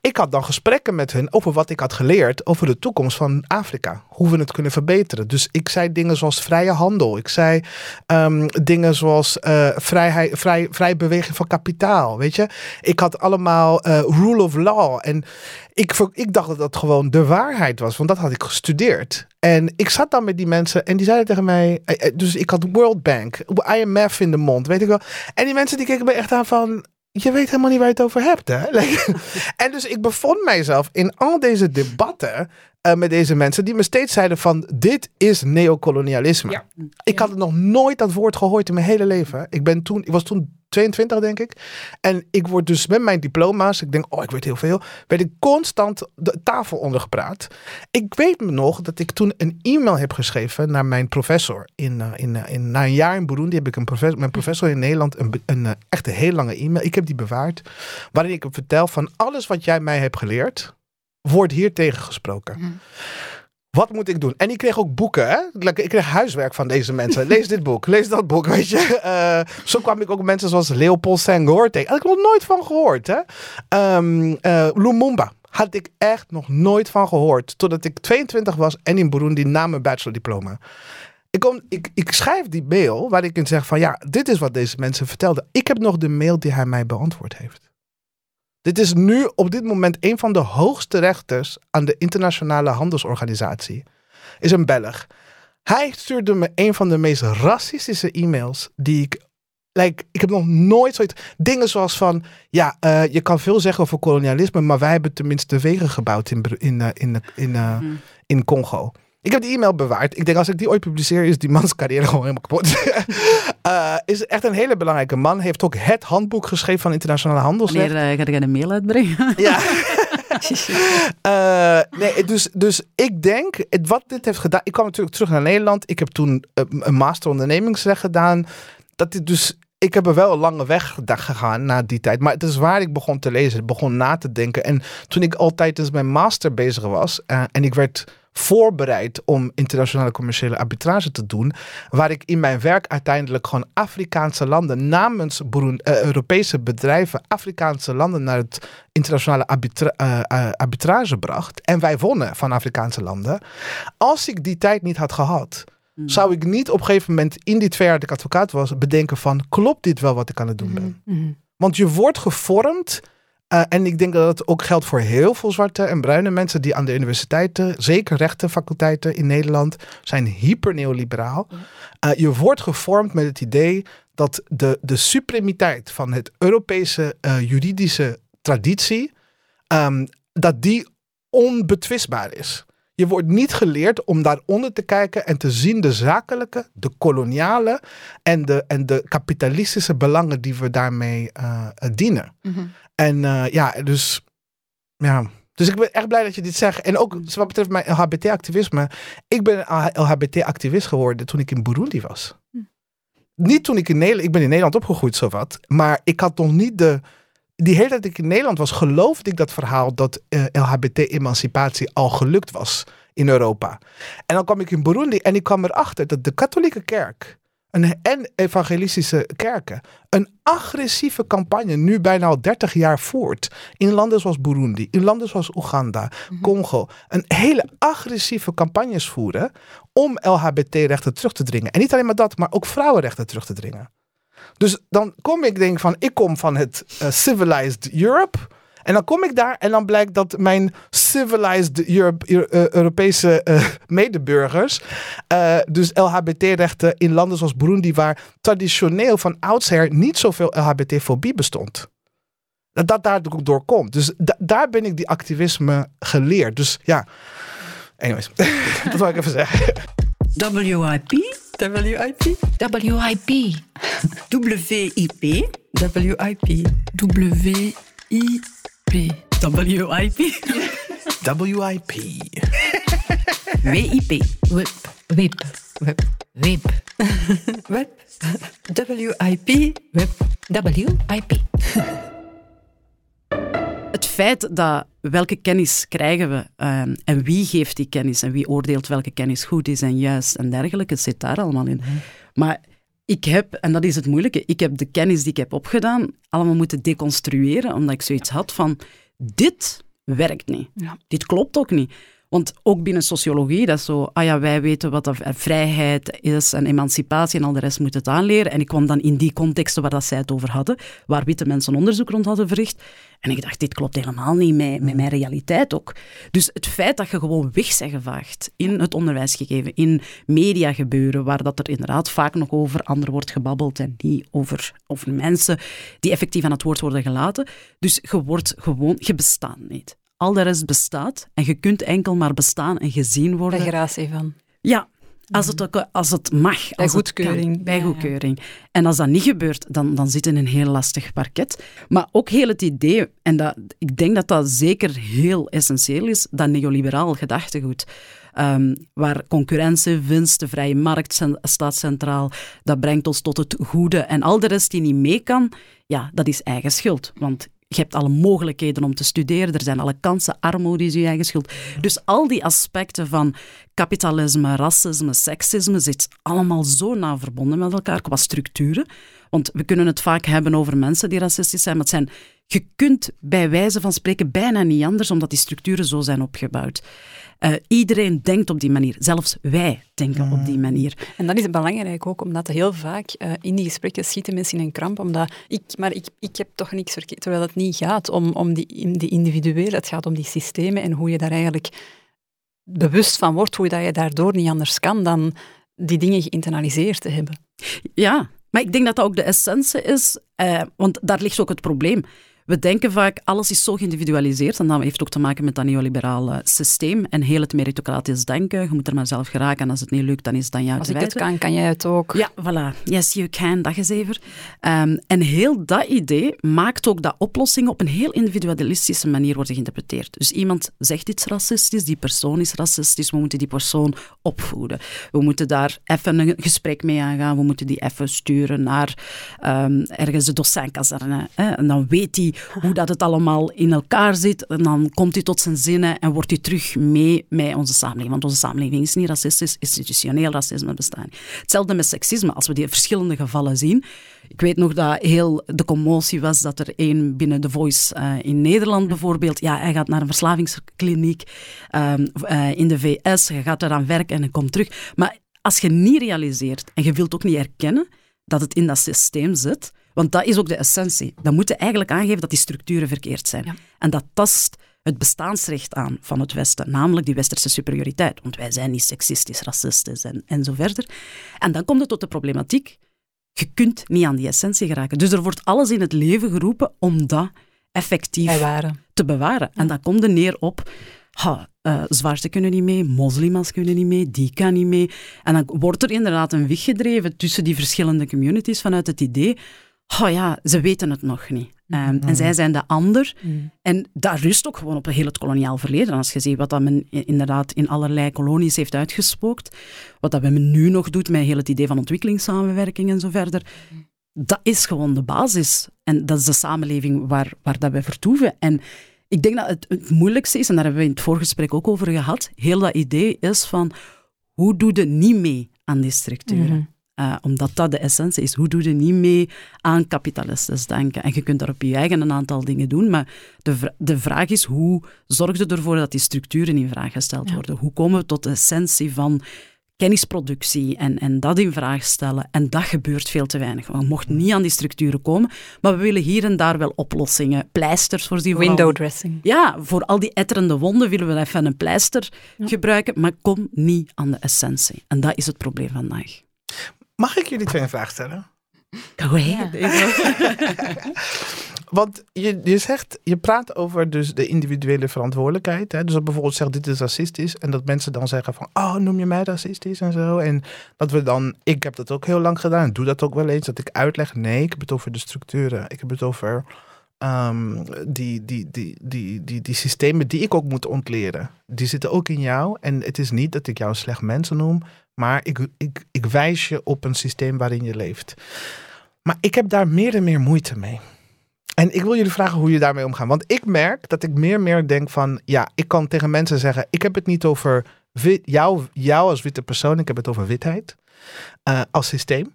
ik had dan gesprekken met hun over wat ik had geleerd over de toekomst van Afrika. Hoe we het kunnen verbeteren. Dus ik zei dingen zoals vrije handel. Ik zei ehm, dingen zoals eh, vrijheid, vrij, vrij beweging van kapitaal. Weet je, ik had allemaal eh, rule of law. En ik, ik dacht dat dat gewoon de waarheid was, want dat had ik gestudeerd. En ik zat dan met die mensen en die zeiden tegen mij, eh, dus ik had World Bank, IMF in de mond, weet ik wel. En die mensen die keken me echt aan van, je weet helemaal niet waar je het over hebt, hè? Like, en dus ik bevond mijzelf in al deze debatten eh, met deze mensen die me steeds zeiden van, dit is neocolonialisme. Ja. Ik had nog nooit dat woord gehoord in mijn hele leven. Ik, ben toen, ik was toen 22, denk ik. En ik word dus met mijn diploma's, ik denk, oh, ik weet heel veel, werd ik constant de tafel ondergepraat. Ik weet nog dat ik toen een e-mail heb geschreven naar mijn professor. In, eh, in, eh, in, na een jaar in Burundi heb ik een professor, mijn professor in Nederland een, be- een, eh, echt een heel lange e-mail. Ik heb die bewaard. Waarin ik hem vertel van alles wat jij mij hebt geleerd, wordt hier tegengesproken. Mhm. Wat moet ik doen? En ik kreeg ook boeken. Hè? Ik kreeg huiswerk van deze mensen. Lees dit boek, lees dat boek. Weet je? Eh, zo kwam ik ook mensen zoals Leopold Senghor tegen. Had ik nog nooit van gehoord. Hè? Ehm, eh, Lumumba had ik echt nog nooit van gehoord. Totdat ik 22 was en in Burundi na mijn bachelordiploma. Ik, kom, ik, ik schrijf die mail waar ik in zeg van ja, dit is wat deze mensen vertelden. Ik heb nog de mail die hij mij beantwoord heeft. Dit is nu op dit moment een van de hoogste rechters aan de internationale handelsorganisatie. Is een Belg. Hij stuurde me een van de meest racistische e-mails die ik. Like, ik heb nog nooit zoiets. Dingen zoals van. Ja, eh, je kan veel zeggen over kolonialisme, maar wij hebben tenminste wegen gebouwd in, Bru- in, eh, in, in, eh, in Congo. Ik heb die e-mail bewaard. Ik denk als ik die ooit publiceer, is die mans carrière gewoon helemaal kapot. Eh, is echt een hele belangrijke man. Heeft ook het handboek geschreven van internationale handelsrecht. Wanneer eh, ga jij een mail uitbrengen? Ja. Eh, nee, dus, dus ik denk, het- wat dit heeft gedaan. Ik kwam natuurlijk terug naar Nederland. Ik heb toen een master ondernemingsrecht gedaan. Dat dit dus. Ik heb er wel een lange weg gegaan na die tijd. Maar het is waar ik begon te lezen. Ik begon na te denken. En toen ik altijd dus mijn master bezig was. eh, en ik werd voorbereid om internationale commerciële arbitrage te doen. Waar ik in mijn werk uiteindelijk gewoon Afrikaanse landen namens eh, Europese bedrijven, Afrikaanse landen naar het internationale eh, arbitrage bracht. En wij wonnen van Afrikaanse landen. Als ik die tijd niet had gehad, zou ik niet op een gegeven moment in die twee jaar dat ik advocaat was, bedenken van klopt dit wel wat ik aan het doen ben? Mhm. Want je wordt gevormd. eh, en ik denk dat het ook geldt voor heel veel zwarte en bruine mensen die aan de universiteiten, zeker rechtenfaculteiten in Nederland, zijn hyper neoliberaal. Eh, je wordt gevormd met het idee dat de, de supremiteit van het Europese eh, juridische traditie, ehm, dat die onbetwistbaar is. Je wordt niet geleerd om daaronder te kijken en te zien de zakelijke, de koloniale en de, en de kapitalistische belangen die we daarmee eh, dienen. Mhm. En eh, ja, dus ja. Dus ik ben echt blij dat je dit zegt. En ook wat betreft mijn LHBT-activisme. Ik ben een LHBT-activist geworden toen ik in Burundi was. Niet toen ik in Nederland... Ik ben in Nederland opgegroeid, zowat. Maar ik had nog niet de... Die hele tijd dat ik in Nederland was, geloofde ik dat verhaal dat eh, LHBT-emancipatie al gelukt was in Europa. En dan kwam ik in Burundi en ik kwam erachter dat de katholieke kerk een, en evangelistische kerken een agressieve campagne nu bijna al 30 jaar voert. In landen zoals Burundi, in landen zoals Oeganda, Congo. Een hele agressieve campagnes voeren om LHBT-rechten terug te dringen. En niet alleen maar dat, maar ook vrouwenrechten terug te dringen. Dus dan kom ik denk van, ik kom van het eh, civilized Europe. En dan kom ik daar en dan blijkt dat mijn civilized Europe, Eu- eh, Europese eh, medeburgers, eh, dus LHBT-rechten in landen zoals Burundi, waar traditioneel van oudsher niet zoveel LHBT-fobie bestond. Dat dat daar ook door komt. Dus da- daar ben ik die activisme geleerd. Dus ja, anyways, dat wil ik even zeggen. WIP, WIP, WIP. WIP, WIP, WIP. WIP, WIP. WIP. Whip. Whip. Web. Whip. Web. WIP. Whip. WIP. Het feit dat welke kennis krijgen we ehm, en wie geeft die kennis en wie oordeelt welke kennis goed is en juist en dergelijke, zit daar allemaal in. Maar ik heb, en dat is het moeilijke, ik heb de kennis die ik heb opgedaan allemaal moeten deconstrueren, omdat ik zoiets had van, dit werkt niet. Ja. Dit klopt ook niet. Want ook binnen sociologie, dat zo, ah ja, wij weten wat dat vrijheid is en emancipatie en al de rest moet het aanleren. En ik kwam dan in die contexten waar dat zij het over hadden, waar witte mensen onderzoek rond hadden verricht. En ik dacht, dit klopt helemaal niet met, met mijn realiteit ook. Dus het feit dat je gewoon weg bent in het onderwijsgegeven, in mediagebeuren, waar dat er inderdaad vaak nog over anderen wordt gebabbeld en niet over, over mensen die effectief aan het woord worden gelaten. Dus je wordt gewoon, je bestaat niet. Al de rest bestaat en je kunt enkel maar bestaan en gezien worden. Bij gratie van. Ja, als het, ook, als het mag. Bij als goedkeuring. kan, bij Ja, ja. goedkeuring. En als dat niet gebeurt, dan, dan zit je in een heel lastig parket. Maar ook heel het idee, en dat, ik denk dat dat zeker heel essentieel is, dat neoliberaal gedachtegoed. Ehm, waar concurrentie, winst, de vrije markt staat centraal. Dat brengt ons tot het goede. En al de rest die niet mee kan, ja, dat is eigen schuld. Want je hebt alle mogelijkheden om te studeren, er zijn alle kansen, armoede is je eigen schuld. Dus al die aspecten van kapitalisme, racisme, seksisme zit allemaal zo nauw verbonden met elkaar qua structuren. Want we kunnen het vaak hebben over mensen die racistisch zijn, maar het zijn, je kunt bij wijze van spreken bijna niet anders, omdat die structuren zo zijn opgebouwd. Eh, iedereen denkt op die manier, zelfs wij denken op die manier. En dat is belangrijk ook, omdat heel vaak eh, in die gesprekken schieten mensen in een kramp, omdat ik, maar ik, ik heb toch niks verkeerd, terwijl het niet gaat om, om die, in die individuele, het gaat om die systemen en hoe je daar eigenlijk bewust van wordt, hoe dat je daardoor niet anders kan dan die dingen geïnternaliseerd te hebben. Ja, maar ik denk dat dat ook de essentie is, eh, want daar ligt ook het probleem. We denken vaak, alles is zo geïndividualiseerd en dat heeft ook te maken met dat neoliberale systeem en heel het meritocratisch denken. Je moet er maar zelf geraken en als het niet lukt, dan is het aan jou Als ik het kan, kan jij het ook. Ja, voilà. Yes, you can, dat is even. Ehm, en heel dat idee maakt ook dat oplossingen op een heel individualistische manier worden geïnterpreteerd. Dus iemand zegt iets racistisch, die persoon is racistisch, we moeten die persoon opvoeden. We moeten daar even een gesprek mee aangaan, we moeten die even sturen naar ehm, ergens de docentkazerne. Hè? En dan weet hoe dat het allemaal in elkaar zit en dan komt hij tot zijn zinnen en wordt hij terug mee met onze samenleving. Want onze samenleving is niet racistisch, institutioneel racisme bestaat niet. Hetzelfde met seksisme, als we die verschillende gevallen zien. Ik weet nog dat heel de commotie was dat er één binnen The Voice eh, in Nederland bijvoorbeeld, ja, hij gaat naar een verslavingskliniek ehm, eh, in de VS, hij gaat eraan werken en hij komt terug. Maar als je niet realiseert en je wilt ook niet erkennen dat het in dat systeem zit, want dat is ook de essentie. Dan moet je eigenlijk aangeven dat die structuren verkeerd zijn. Ja. En dat tast het bestaansrecht aan van het Westen, namelijk die westerse superioriteit. Want wij zijn niet seksistisch, racistisch en, en zo verder. En dan komt het tot de problematiek. Je kunt niet aan die essentie geraken. Dus er wordt alles in het leven geroepen om dat effectief te bewaren. En dan komt er neer op, ha, eh, zwaarste kunnen niet mee, moslims kunnen niet mee, die kan niet mee. En dan wordt er inderdaad een weg gedreven tussen die verschillende communities vanuit het idee, oh ja, ze weten het nog niet. Um, En zij zijn de ander. En daar rust ook gewoon op heel het koloniaal verleden. Als je ziet wat dat men inderdaad in allerlei kolonies heeft uitgespookt, wat dat men nu nog doet met heel het idee van ontwikkelingssamenwerking en zo verder, dat is gewoon de basis. En dat is de samenleving waar, waar dat wij vertoeven. En ik denk dat het, het moeilijkste is, en daar hebben we in het voorgesprek ook over gehad, heel dat idee is van, hoe doe je niet mee aan die structuren? Eh, omdat dat de essentie is. Hoe doe je niet mee aan kapitalistisch denken? En je kunt daar op je eigen een aantal dingen doen, maar de, de vraag is, hoe zorg je ervoor dat die structuren in vraag gesteld worden? Hoe komen we tot de essentie van kennisproductie en, en dat in vraag stellen? En dat gebeurt veel te weinig. We mochten niet aan die structuren komen, maar we willen hier en daar wel oplossingen, pleisters voor die Window dressing. ja, voor al die etterende wonden willen we even een pleister gebruiken, maar kom niet aan de essentie. En dat is het probleem vandaag. Mag ik jullie twee een vraag stellen? Go ahead. Want je, je zegt, je praat over dus de individuele verantwoordelijkheid. Hè? Dus dat bijvoorbeeld zegt dit is racistisch. En dat mensen dan zeggen van, oh noem je mij racistisch en zo. En dat we dan, ik heb dat ook heel lang gedaan. Doe dat ook wel eens. Dat ik uitleg, nee, ik heb het over de structuren. Ik heb het over ehm, die, die, die, die, die, die systemen die ik ook moet ontleren. Die zitten ook in jou. En het is niet dat ik jou een slecht mensen noem. Maar ik, ik, ik wijs je op een systeem waarin je leeft. Maar ik heb daar meer en meer moeite mee. En ik wil jullie vragen hoe je daarmee omgaat. Want ik merk dat ik meer en meer denk van... Ja, ik kan tegen mensen zeggen... Ik heb het niet over jou, jou als witte persoon. Ik heb het over witheid. eh, als systeem.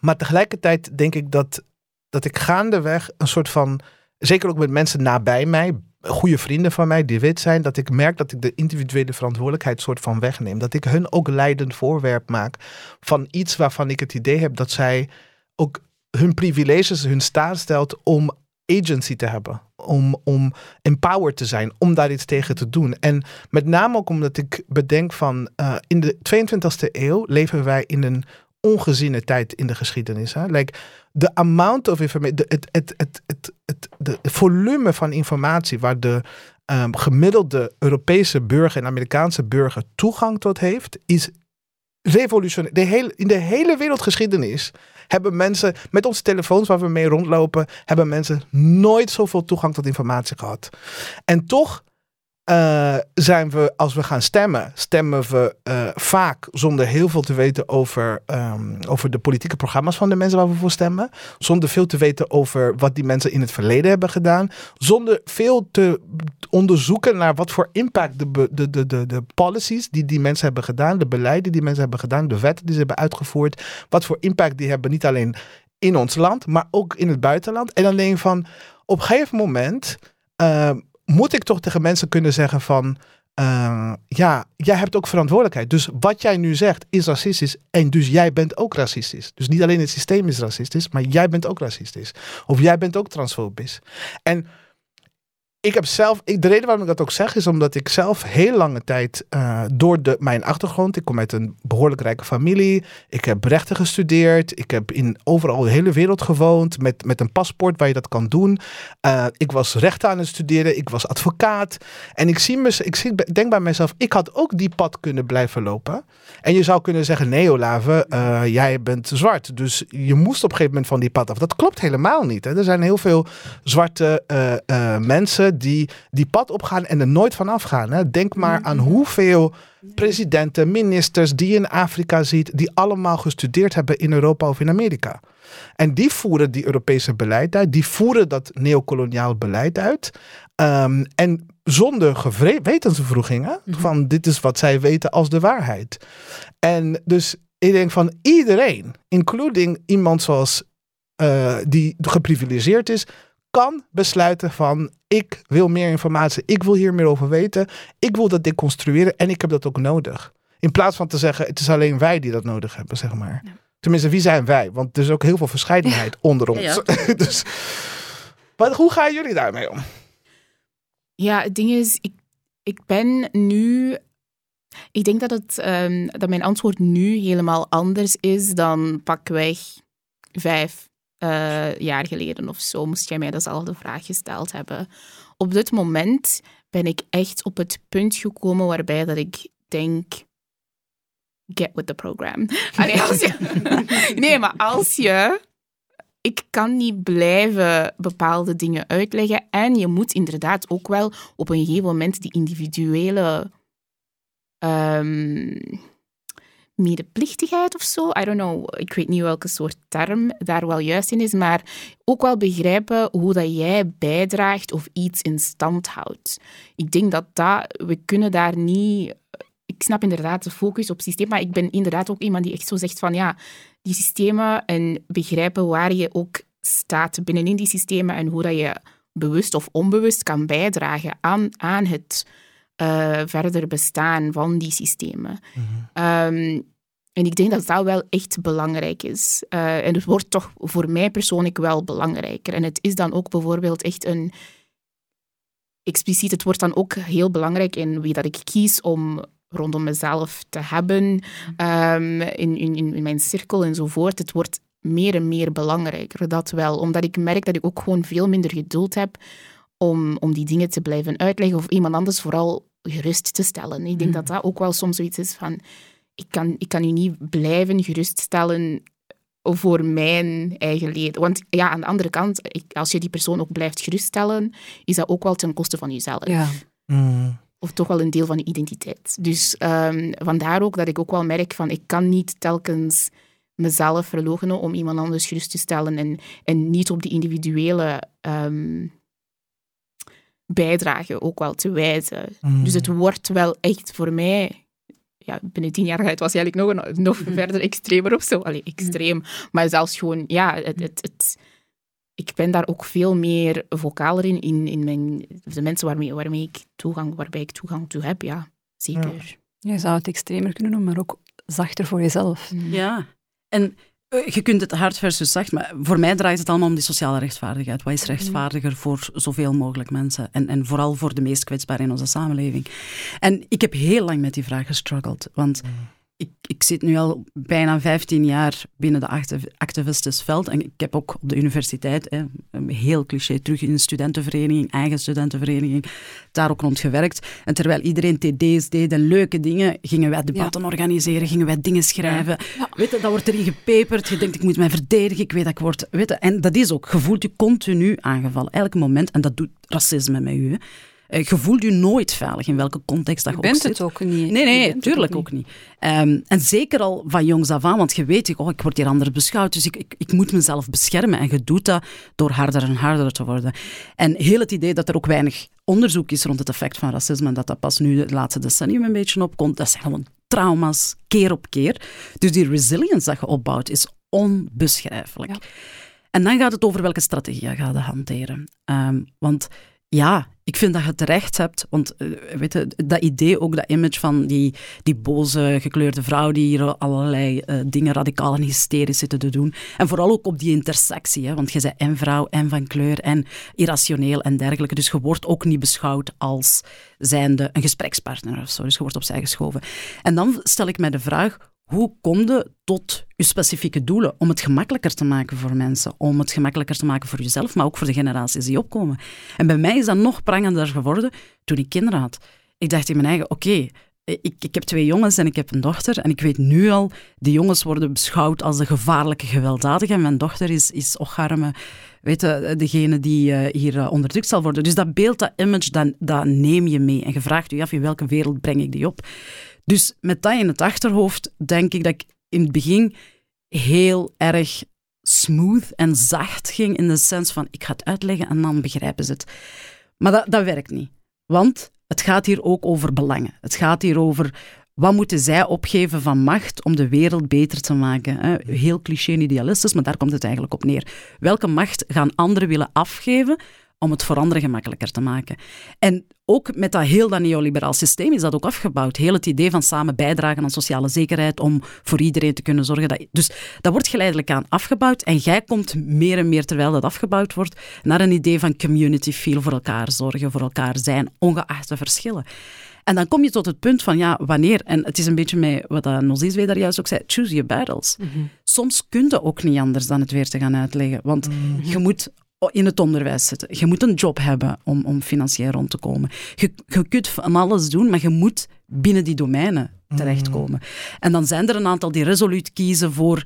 Maar tegelijkertijd denk ik dat, dat ik gaandeweg een soort van... Zeker ook met mensen nabij mij... Goede vrienden van mij die wit zijn. Dat ik merk dat ik de individuele verantwoordelijkheid soort van wegneem. Dat ik hun ook leidend voorwerp maak. Van iets waarvan ik het idee heb dat zij ook hun privileges, hun staat stelt om agency te hebben. Om, om empowered te zijn, om daar iets tegen te doen. En met name ook omdat ik bedenk van eh, in de 22e eeuw leven wij in een ongeziene tijd in de geschiedenis. Hè? Like, de amount of information, het, het, het, het, het, de volume van informatie waar de ehm, gemiddelde Europese burger en Amerikaanse burger toegang tot heeft, is revolutionair. De hele, in de hele wereldgeschiedenis hebben mensen met onze telefoons waar we mee rondlopen, hebben mensen nooit zoveel toegang tot informatie gehad. En toch eh, zijn we, als we gaan stemmen, stemmen we eh, vaak zonder heel veel te weten over, ehm, over de politieke programma's van de mensen waar we voor stemmen. Zonder veel te weten over wat die mensen in het verleden hebben gedaan. Zonder veel te onderzoeken naar wat voor impact de, de, de, de, de policies die die mensen hebben gedaan, de beleiden die mensen hebben gedaan, de wetten die ze hebben uitgevoerd, wat voor impact die hebben niet alleen in ons land, maar ook in het buitenland. En je van, op een gegeven moment eh, moet ik toch tegen mensen kunnen zeggen van, eh, ja, jij hebt ook verantwoordelijkheid. Dus wat jij nu zegt is racistisch en dus jij bent ook racistisch. Dus niet alleen het systeem is racistisch, maar jij bent ook racistisch. Of jij bent ook transfobisch. En ik heb zelf, ik, de reden waarom ik dat ook zeg, is omdat ik zelf heel lange tijd eh, door de, mijn achtergrond, ik kom uit een behoorlijk rijke familie, ik heb rechten gestudeerd, ik heb in overal de hele wereld gewoond met, met een paspoort waar je dat kan doen. Eh, ik was rechten aan het studeren, ik was advocaat en ik, zie me, ik zie, denk bij mezelf, ik had ook die pad kunnen blijven lopen. En je zou kunnen zeggen, nee Olave, eh, jij bent zwart, dus je moest op een gegeven moment van die pad af. Dat klopt helemaal niet. Hè? Er zijn heel veel zwarte eh, mensen die die pad opgaan en er nooit van afgaan. Hè? Denk maar aan hoeveel presidenten, ministers die je in Afrika ziet, die allemaal gestudeerd hebben in Europa of in Amerika. En die voeren die Europese beleid uit, die voeren dat neocoloniaal beleid uit. Ehm, en zonder gewetensvervroegingen van dit is wat zij weten als de waarheid. En dus ik denk van iedereen, including iemand zoals eh, die geprivilegeerd is, kan besluiten van ik wil meer informatie, ik wil hier meer over weten, ik wil dat deconstrueren en ik heb dat ook nodig. In plaats van te zeggen het is alleen wij die dat nodig hebben, zeg maar. Tenminste, wie zijn wij? Want er is ook heel veel verscheidenheid onder ons. Ja, dus, maar hoe gaan jullie daarmee om? Ja, het ding is, ik, ik ben nu. Ik denk dat, het, ehm, dat mijn antwoord nu helemaal anders is dan pakweg vijf eh, jaar geleden of zo. Moest jij mij dezelfde vraag gesteld hebben. Op dit moment ben ik echt op het punt gekomen waarbij dat ik denk. Get with the program. Nee, maar als je ik kan niet blijven bepaalde dingen uitleggen. En je moet inderdaad ook wel op een gegeven moment die individuele ehm, medeplichtigheid of zo. I don't know, ik weet niet welke soort term daar wel juist in is, maar ook wel begrijpen hoe dat jij bijdraagt of iets in stand houdt. Ik denk dat dat, we kunnen daar niet... Ik snap inderdaad de focus op systeem, maar ik ben inderdaad ook iemand die echt zo zegt van ja, die systemen en begrijpen waar je ook staat binnenin die systemen en hoe dat je bewust of onbewust kan bijdragen aan, aan het uh, verder bestaan van die systemen. Um, en ik denk dat dat wel echt belangrijk is. Uh, en het wordt toch voor mij persoonlijk wel belangrijker. En het is dan ook bijvoorbeeld echt een... Expliciet, het wordt dan ook heel belangrijk in wie dat ik kies om rondom mezelf te hebben, um, in, in, in mijn cirkel enzovoort. Het wordt meer en meer belangrijker, dat wel. Omdat ik merk dat ik ook gewoon veel minder geduld heb om, om die dingen te blijven uitleggen of iemand anders vooral gerust te stellen. Ik denk dat dat ook wel soms zoiets is van... Ik kan, ik kan u niet blijven geruststellen voor mijn eigen leden. Want ja, aan de andere kant, als je die persoon ook blijft geruststellen, is dat ook wel ten koste van jezelf. Ja. Mm. Of toch wel een deel van je identiteit. Dus um, vandaar ook dat ik ook wel merk van, ik kan niet telkens mezelf verloochenen om iemand anders gerust te stellen en, en niet op die individuele ehm, bijdrage ook wel te wijzen. Mm. Dus het wordt wel echt voor mij... Ja, binnen tien jaar het was eigenlijk nog, een, nog verder extremer of zo. Allee, extreem. Maar zelfs gewoon, ja, het, het, het, ik ben daar ook veel meer vocaler in, in, in mijn, de mensen waarmee, waarmee ik toegang, waarbij ik toegang toe heb, ja. Zeker. Je zou het extremer kunnen noemen, maar ook zachter voor jezelf. Ja, en je kunt het hard versus zacht, maar voor mij draait het allemaal om die sociale rechtvaardigheid. Wat is rechtvaardiger voor zoveel mogelijk mensen? En, en vooral voor de meest kwetsbaren in onze samenleving. En ik heb heel lang met die vraag gestruggeld, want ik, ik zit nu al bijna 15 jaar binnen de activ- activistisveld en ik heb ook op de universiteit, hè, een heel cliché, terug in een studentenvereniging, eigen studentenvereniging, daar ook rond gewerkt. En terwijl iedereen TD's deed en leuke dingen, gingen wij debatten organiseren, gingen wij dingen schrijven. Weet je, dat wordt erin gepeperd, je denkt ik moet mij verdedigen, ik weet dat ik word... Weet je, en dat is ook, je voelt je continu aangevallen, elk moment, en dat doet racisme met u. Hè. Eh, Je voelt je nooit veilig in welke context dat Je je ook bent zit. het ook niet. Nee, nee, tuurlijk ook niet. Ehm, en zeker al van jongs af aan, want je weet, oh, ik word hier anders beschouwd, dus ik, ik, ik moet mezelf beschermen. En je doet dat door harder en harder te worden. En heel het idee dat er ook weinig onderzoek is rond het effect van racisme en dat dat pas nu het laatste decennium een beetje opkomt, dat zijn gewoon trauma's, keer op keer. Dus die resilience dat je opbouwt, is onbeschrijfelijk. Ja. En dan gaat het over welke strategie je gaat hanteren. Ehm, want ja, ik vind dat je het recht hebt, want eh, weet je, dat idee, ook dat image van die, die boze gekleurde vrouw die hier allerlei eh, dingen radicaal en hysterisch zitten te doen. En vooral ook op die intersectie, hè, want je bent en vrouw en van kleur en irrationeel en dergelijke. Dus je wordt ook niet beschouwd als zijnde een gesprekspartner of zo. Dus je wordt opzij geschoven. En dan stel ik mij de vraag, hoe kom je tot je specifieke doelen? Om het gemakkelijker te maken voor mensen, om het gemakkelijker te maken voor jezelf, maar ook voor de generaties die opkomen. En bij mij is dat nog prangender geworden toen ik kinderen had. Ik dacht in mijn eigen, oké, ik, ik heb twee jongens en ik heb een dochter. En ik weet nu al, die jongens worden beschouwd als de gevaarlijke gewelddadige. En mijn dochter is, is ocharme, weet je, degene die eh, hier eh, onderdrukt zal worden. Dus dat beeld, dat image, dat, dat neem je mee. En je vraagt je af, in welke wereld breng ik die op? Dus met dat in het achterhoofd denk ik dat ik in het begin heel erg smooth en zacht ging in de sens van ik ga het uitleggen en dan begrijpen ze het. Maar dat, dat werkt niet. Want het gaat hier ook over belangen. Het gaat hier over wat moeten zij opgeven van macht om de wereld beter te maken. Heel cliché idealistisch, maar daar komt het eigenlijk op neer. Welke macht gaan anderen willen afgeven om het voor anderen gemakkelijker te maken? En ook met dat heel dat neoliberaal systeem is dat ook afgebouwd. Heel het idee van samen bijdragen aan sociale zekerheid om voor iedereen te kunnen zorgen. Dat, dus dat wordt geleidelijk aan afgebouwd en jij komt meer en meer, terwijl dat afgebouwd wordt, naar een idee van community feel, voor elkaar zorgen, voor elkaar zijn, ongeacht de verschillen. En dan kom je tot het punt van, ja, wanneer? En het is een beetje met wat Nozizwe daar juist ook zei, choose your battles. Soms kun je ook niet anders dan het weer te gaan uitleggen. Want je moet in het onderwijs zitten. Je moet een job hebben om, om financieel rond te komen. Je, je kunt van alles doen, maar je moet binnen die domeinen terechtkomen. En dan zijn er een aantal die resoluut kiezen voor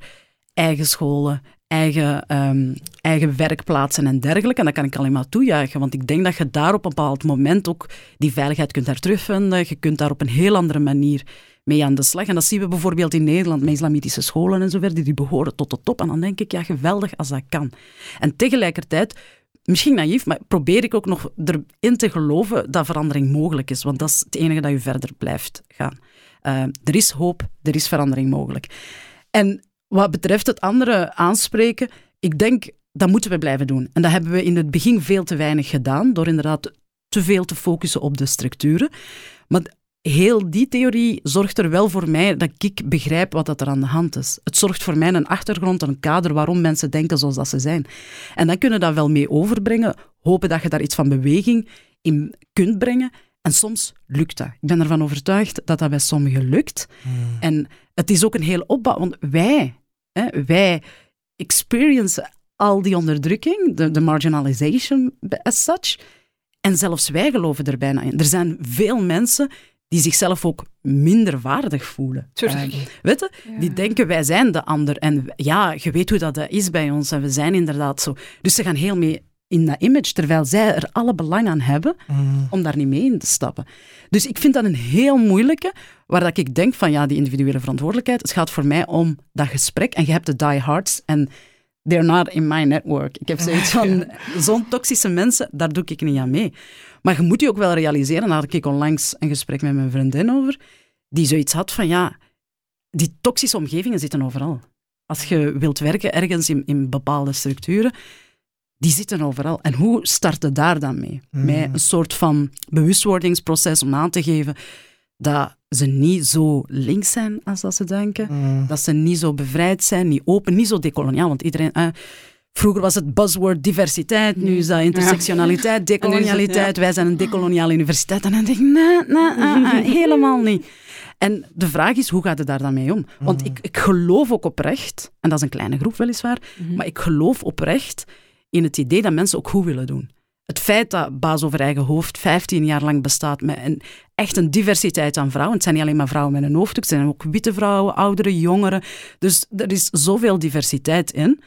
eigen scholen, eigen, ehm, eigen werkplaatsen en dergelijke. En dat kan ik alleen maar toejuichen, want ik denk dat je daar op een bepaald moment ook die veiligheid kunt terugvinden. Je kunt daar op een heel andere manier mee aan de slag. En dat zien we bijvoorbeeld in Nederland met islamitische scholen en zo verder, die behoren tot de top. En dan denk ik, ja, geweldig als dat kan. En tegelijkertijd, misschien naïef, maar probeer ik ook nog erin te geloven dat verandering mogelijk is, want dat is het enige dat je verder blijft gaan. Uh, er is hoop, er is verandering mogelijk. En wat betreft het andere aanspreken, ik denk dat moeten we blijven doen. En dat hebben we in het begin veel te weinig gedaan, door inderdaad te veel te focussen op de structuren. Maar heel die theorie zorgt er wel voor mij dat ik begrijp wat dat er aan de hand is. Het zorgt voor mij een achtergrond, een kader waarom mensen denken zoals dat ze zijn. En dan kunnen we dat wel mee overbrengen, hopen dat je daar iets van beweging in kunt brengen. En soms lukt dat. Ik ben ervan overtuigd dat dat bij sommigen lukt. Hmm. En het is ook een hele opbouw, want wij, hè, wij experiencen al die onderdrukking, de, de marginalization as such. En zelfs wij geloven er bijna in. Er zijn veel mensen die zichzelf ook minder waardig voelen. Tuurlijk. Uh, weet je? Ja. Die denken, wij zijn de ander. En ja, je weet hoe dat is bij ons. En we zijn inderdaad zo. Dus ze gaan heel mee in dat image, terwijl zij er alle belang aan hebben Mm. om daar niet mee in te stappen. Dus ik vind dat een heel moeilijke, waar dat ik denk van ja, die individuele verantwoordelijkheid, het gaat voor mij om dat gesprek en je hebt de diehards en they're not in my network. Ik heb zoiets van, zo'n toxische mensen, daar doe ik niet aan mee. Maar je moet je ook wel realiseren, daar had ik onlangs een gesprek met mijn vriendin over, die zoiets had van ja, die toxische omgevingen zitten overal. Als je wilt werken ergens in, in bepaalde structuren, die zitten overal. En hoe starten daar dan mee? Met een soort van bewustwordingsproces om aan te geven dat ze niet zo links zijn als dat ze denken. Mm. Dat ze niet zo bevrijd zijn, niet open, niet zo decoloniaal. Want iedereen... eh, vroeger was het buzzword diversiteit, nu is dat intersectionaliteit, decolonialiteit. Wij zijn een decoloniale universiteit. En dan denk ik, nee, nee, eh, eh, helemaal niet. En de vraag is, hoe gaat het daar dan mee om? Want ik, ik geloof ook oprecht, en dat is een kleine groep weliswaar, maar ik geloof oprecht in het idee dat mensen ook goed willen doen. Het feit dat Baas over eigen hoofd 15 jaar lang bestaat met een, echt een diversiteit aan vrouwen. Het zijn niet alleen maar vrouwen met een hoofddoek, het zijn ook witte vrouwen, oudere, jongeren. Dus er is zoveel diversiteit in,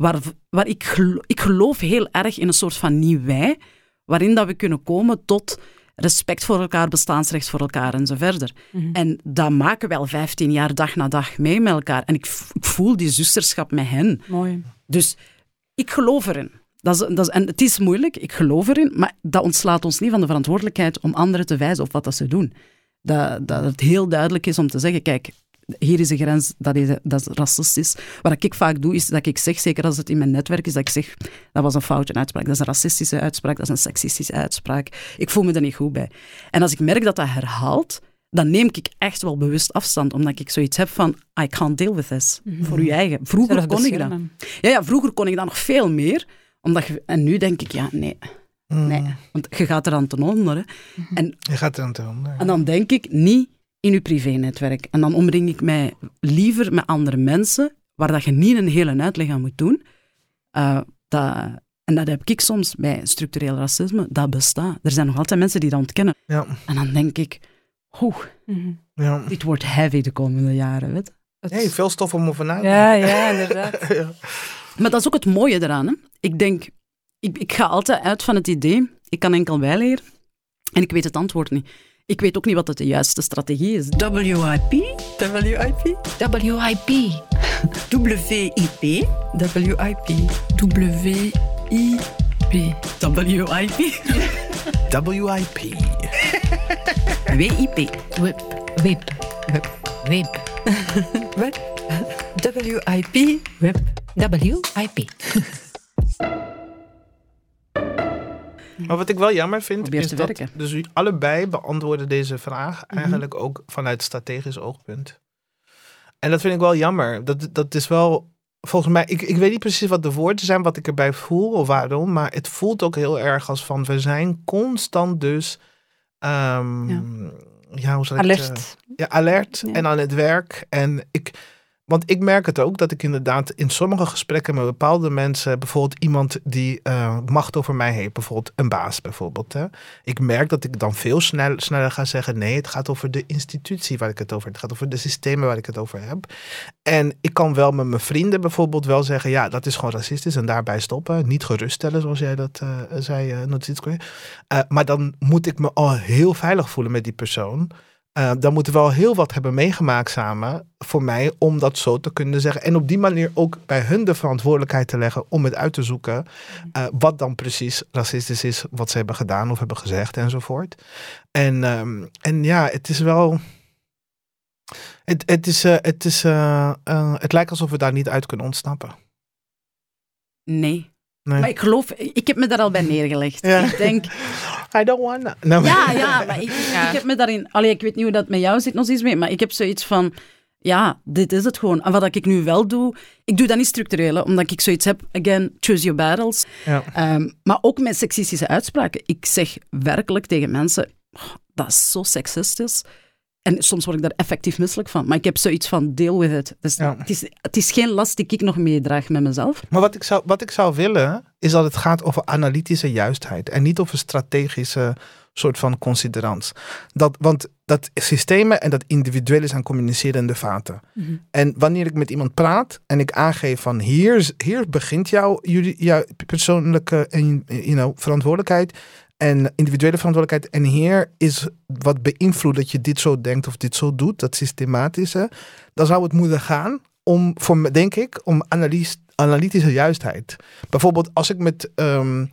waar, waar ik, gelo- ik geloof heel erg in een soort van nieuw wij, waarin dat we kunnen komen tot respect voor elkaar, bestaansrecht voor elkaar en zo verder. En dat maken we al 15 jaar dag na dag mee met elkaar. En ik voel die zusterschap met hen. Mooi. Dus ik geloof erin. Dat is, dat is, en het is moeilijk, ik geloof erin, maar dat ontslaat ons niet van de verantwoordelijkheid om anderen te wijzen op wat dat ze doen. Dat, dat het heel duidelijk is om te zeggen, kijk, hier is de grens, dat is, dat is racistisch. Wat ik vaak doe, is dat ik zeg, zeker als het in mijn netwerk is, dat ik zeg, dat was een foutje uitspraak, dat is een racistische uitspraak, dat is een seksistische uitspraak. Ik voel me er niet goed bij. En als ik merk dat dat herhaalt, dan neem ik echt wel bewust afstand, omdat ik zoiets heb van, I can't deal with this. Voor je eigen. Vroeger kon ik dat. Ja, ja, vroeger kon ik dat nog veel meer. Omdat je, en nu denk ik, ja, nee. nee. Want je gaat er aan ten onder. Hè. En, Je gaat er aan te onder. en dan denk ik niet in je privé-netwerk. En dan omring ik mij liever met andere mensen, waar dat je niet een hele uitleg aan moet doen. Eh, dat, en dat heb ik soms bij structureel racisme. Dat bestaat. Er zijn nog altijd mensen die dat ontkennen. Ja, En dan denk ik, oeh, ja. dit wordt heavy de komende jaren. Weet? je. Hey, veel stof om over na te denken. Ja, ja, inderdaad. Maar dat is ook het mooie eraan. Hè? Ik denk, ik, ik ga altijd uit van het idee, ik kan enkel bijleren en ik weet het antwoord niet. Ik weet ook niet wat het de juiste strategie is. WIP, WIP, WIP. WIP, WIP. WIP, WIP. WIP. WIP. WIP. WIP. WIP, WIP, WIP. WIP. Maar wat ik wel jammer vind, Probeer is te dat werken. dus allebei beantwoorden deze vraag Mhm. eigenlijk ook vanuit strategisch oogpunt. En dat vind ik wel jammer. Dat, dat is wel, volgens mij, ik, ik weet niet precies wat de woorden zijn, wat ik erbij voel of waarom, maar het voelt ook heel erg als van, we zijn constant dus, ehm, ja. hoe zal ik het, eh, Alert. ja, alert Ja. en aan het werk. En ik, want ik merk het ook dat ik inderdaad in sommige gesprekken met bepaalde mensen, bijvoorbeeld iemand die eh, macht over mij heeft, bijvoorbeeld een baas bijvoorbeeld. Hè. Ik merk dat ik dan veel snel, sneller ga zeggen: nee, het gaat over de institutie waar ik het over heb. Het gaat over de systemen waar ik het over heb. En ik kan wel met mijn vrienden bijvoorbeeld wel zeggen: ja, dat is gewoon racistisch en daarbij stoppen. Niet geruststellen, zoals jij dat eh, zei, uh, Maar dan moet ik me al heel veilig voelen met die persoon. Uh, dan moeten we wel heel wat hebben meegemaakt samen voor mij om dat zo te kunnen zeggen. En op die manier ook bij hun de verantwoordelijkheid te leggen om het uit te zoeken. Uh, wat dan precies racistisch is, wat ze hebben gedaan of hebben gezegd enzovoort. En, um, en ja, het is wel. Het, het, is, uh, het, is, het lijkt alsof we daar niet uit kunnen ontsnappen. Nee. Nee. Maar ik geloof, ik heb me daar al bij neergelegd. Ja. Ik denk. I don't wanna. No. Ja, ja, maar ik, ja. ik heb me daarin. Allee, ik weet niet hoe dat met jou zit nog eens mee, maar ik heb zoiets van. Ja, dit is het gewoon. En wat ik nu wel doe, ik doe dat niet structureel, hè, omdat ik zoiets heb, again, choose your battles. Ja. Um, maar ook met seksistische uitspraken. Ik zeg werkelijk tegen mensen, oh, dat is zo seksistisch. En soms word ik daar effectief misselijk van. Maar ik heb zoiets van, deal with it. Dus ja. het, is, het is geen last die ik nog meedraag met mezelf. Maar wat ik, zou, wat ik zou willen, is dat het gaat over analytische juistheid. En niet over strategische soort van considerans. Dat, want dat systemen en dat individuele zijn communicerende vaten. Mhm. En wanneer ik met iemand praat en ik aangeef van hier, hier begint jouw, jullie, jouw persoonlijke you know, verantwoordelijkheid en individuele verantwoordelijkheid. En hier is wat beïnvloedt dat je dit zo denkt of dit zo doet, dat systematische. Dan zou het moeten gaan om, voor denk ik, om analytische juistheid. Bijvoorbeeld als ik met... ehm,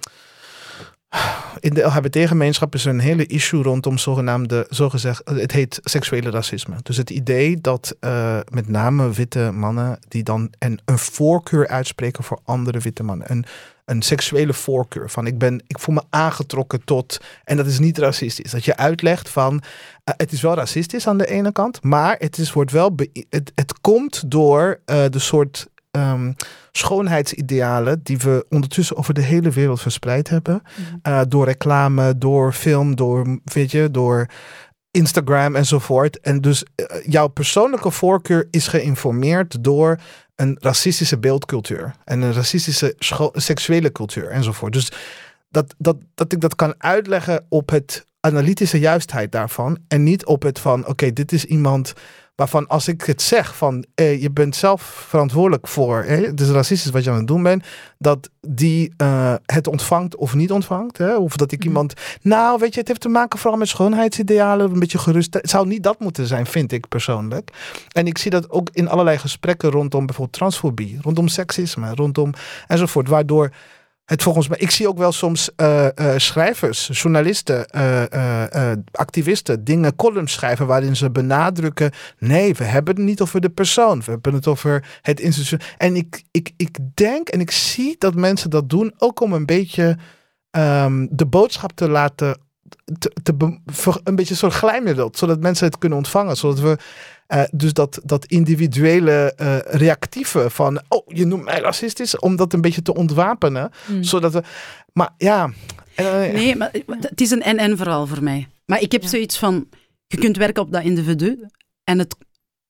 in de LHBT-gemeenschap is er een hele issue rondom zogenaamde, zogezegd, het heet seksuele racisme. Dus het idee dat eh, met name witte mannen die dan een, een voorkeur uitspreken voor andere witte mannen. Een, een seksuele voorkeur van ik ben, ik voel me aangetrokken tot, en dat is niet racistisch. Dat je uitlegt van, eh, het is wel racistisch aan de ene kant, maar het is, wordt wel, het, het komt door eh, de soort ehm, schoonheidsidealen die we ondertussen over de hele wereld verspreid hebben. Eh, door reclame, door film, door, weet je, door Instagram enzovoort. En dus eh, jouw persoonlijke voorkeur is geïnformeerd door een racistische beeldcultuur en een racistische seksuele cultuur enzovoort. Dus dat, dat, dat ik dat kan uitleggen op het analytische juistheid daarvan en niet op het van oké, dit is iemand waarvan als ik het zeg van eh, je bent zelf verantwoordelijk voor, het is racistisch wat je aan het doen bent, dat die eh, het ontvangt of niet ontvangt. Hè? Of dat ik iemand, nou weet je, het heeft te maken vooral met schoonheidsidealen, een beetje gerust. Het zou niet dat moeten zijn, vind ik persoonlijk. En ik zie dat ook in allerlei gesprekken rondom bijvoorbeeld transfobie, rondom seksisme, rondom enzovoort, waardoor het volgens mij, ik zie ook wel soms eh, eh, schrijvers, journalisten, eh, activisten dingen, columns schrijven waarin ze benadrukken: nee, we hebben het niet over de persoon, we hebben het over het instituut. En ik, ik, ik denk en ik zie dat mensen dat doen ook om een beetje ehm, de boodschap te laten, te, een beetje een soort glijmiddel, zodat mensen het kunnen ontvangen, zodat we eh, dus dat, dat individuele eh, reactieve van, oh, je noemt mij racistisch, om dat een beetje te ontwapenen. Zodat we, maar ja. eh, Nee, maar het is een en-en verhaal voor mij. Maar ik heb zoiets van, je kunt werken op dat individu en het...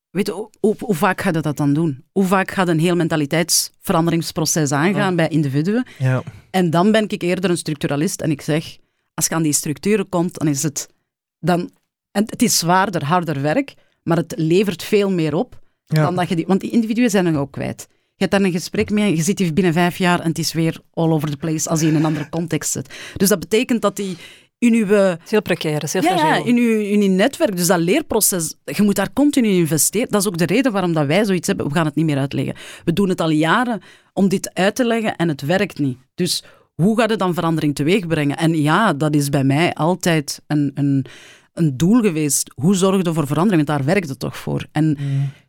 Weet je, hoe, hoe, hoe vaak ga je dat dan doen? Hoe vaak gaat een heel mentaliteitsveranderingsproces aangaan bij individuen? ja. En dan ben ik eerder een structuralist en ik zeg, als je aan die structuren komt, dan is het... Dan, en het is zwaarder, harder werk, maar het levert veel meer op Ja. dan dat je die... Want die individuen zijn er ook kwijt. Je hebt daar een gesprek mee en je zit hier binnen vijf jaar en het is weer all over the place als je in een andere context zit. Dus dat betekent dat die in uw... Het is heel precair, het is heel Ja, ja, fragiel. in uw, in uw netwerk. Dus dat leerproces, je moet daar continu in investeren. Dat is ook de reden waarom dat wij zoiets hebben. We gaan het niet meer uitleggen. We doen het al jaren om dit uit te leggen en het werkt niet. Dus hoe gaat het dan verandering teweeg brengen? En ja, dat is bij mij altijd een, een, een doel geweest. Hoe zorg je voor verandering? Want daar werkt het toch voor. En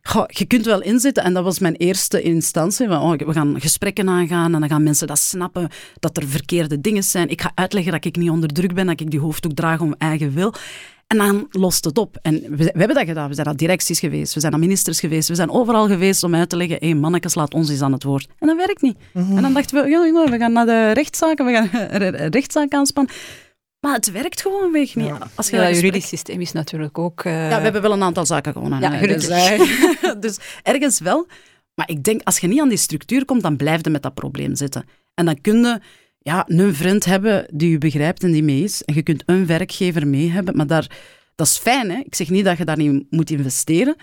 goh, je kunt wel inzitten, en dat was mijn eerste instantie. Van, oh, we gaan gesprekken aangaan en dan gaan mensen dat snappen, dat er verkeerde dingen zijn. Ik ga uitleggen dat ik niet onder druk ben, dat ik die hoofddoek draag om eigen wil. En dan lost het op. En we, we hebben dat gedaan. We zijn naar directies geweest, we zijn naar ministers geweest, we zijn overal geweest om uit te leggen, hé hey, mannetjes, laat ons eens aan het woord. En dat werkt niet. En dan dachten we, jongen, we gaan naar de rechtszaken, we gaan een rechtszaak aanspannen. Maar het werkt gewoon weg niet. Als je Ja, gesprek- juridisch systeem is natuurlijk ook... eh, ja, we hebben wel een aantal zaken gewonnen. Ja, hè. dus, gelukkig. eh, dus ergens wel. Maar ik denk, als je niet aan die structuur komt, dan blijf je met dat probleem zitten. En dan kun je ja, een vriend hebben die je begrijpt en die mee is. En je kunt een werkgever mee hebben. Maar daar, dat is fijn. Hè? Ik zeg niet dat je daar niet moet investeren.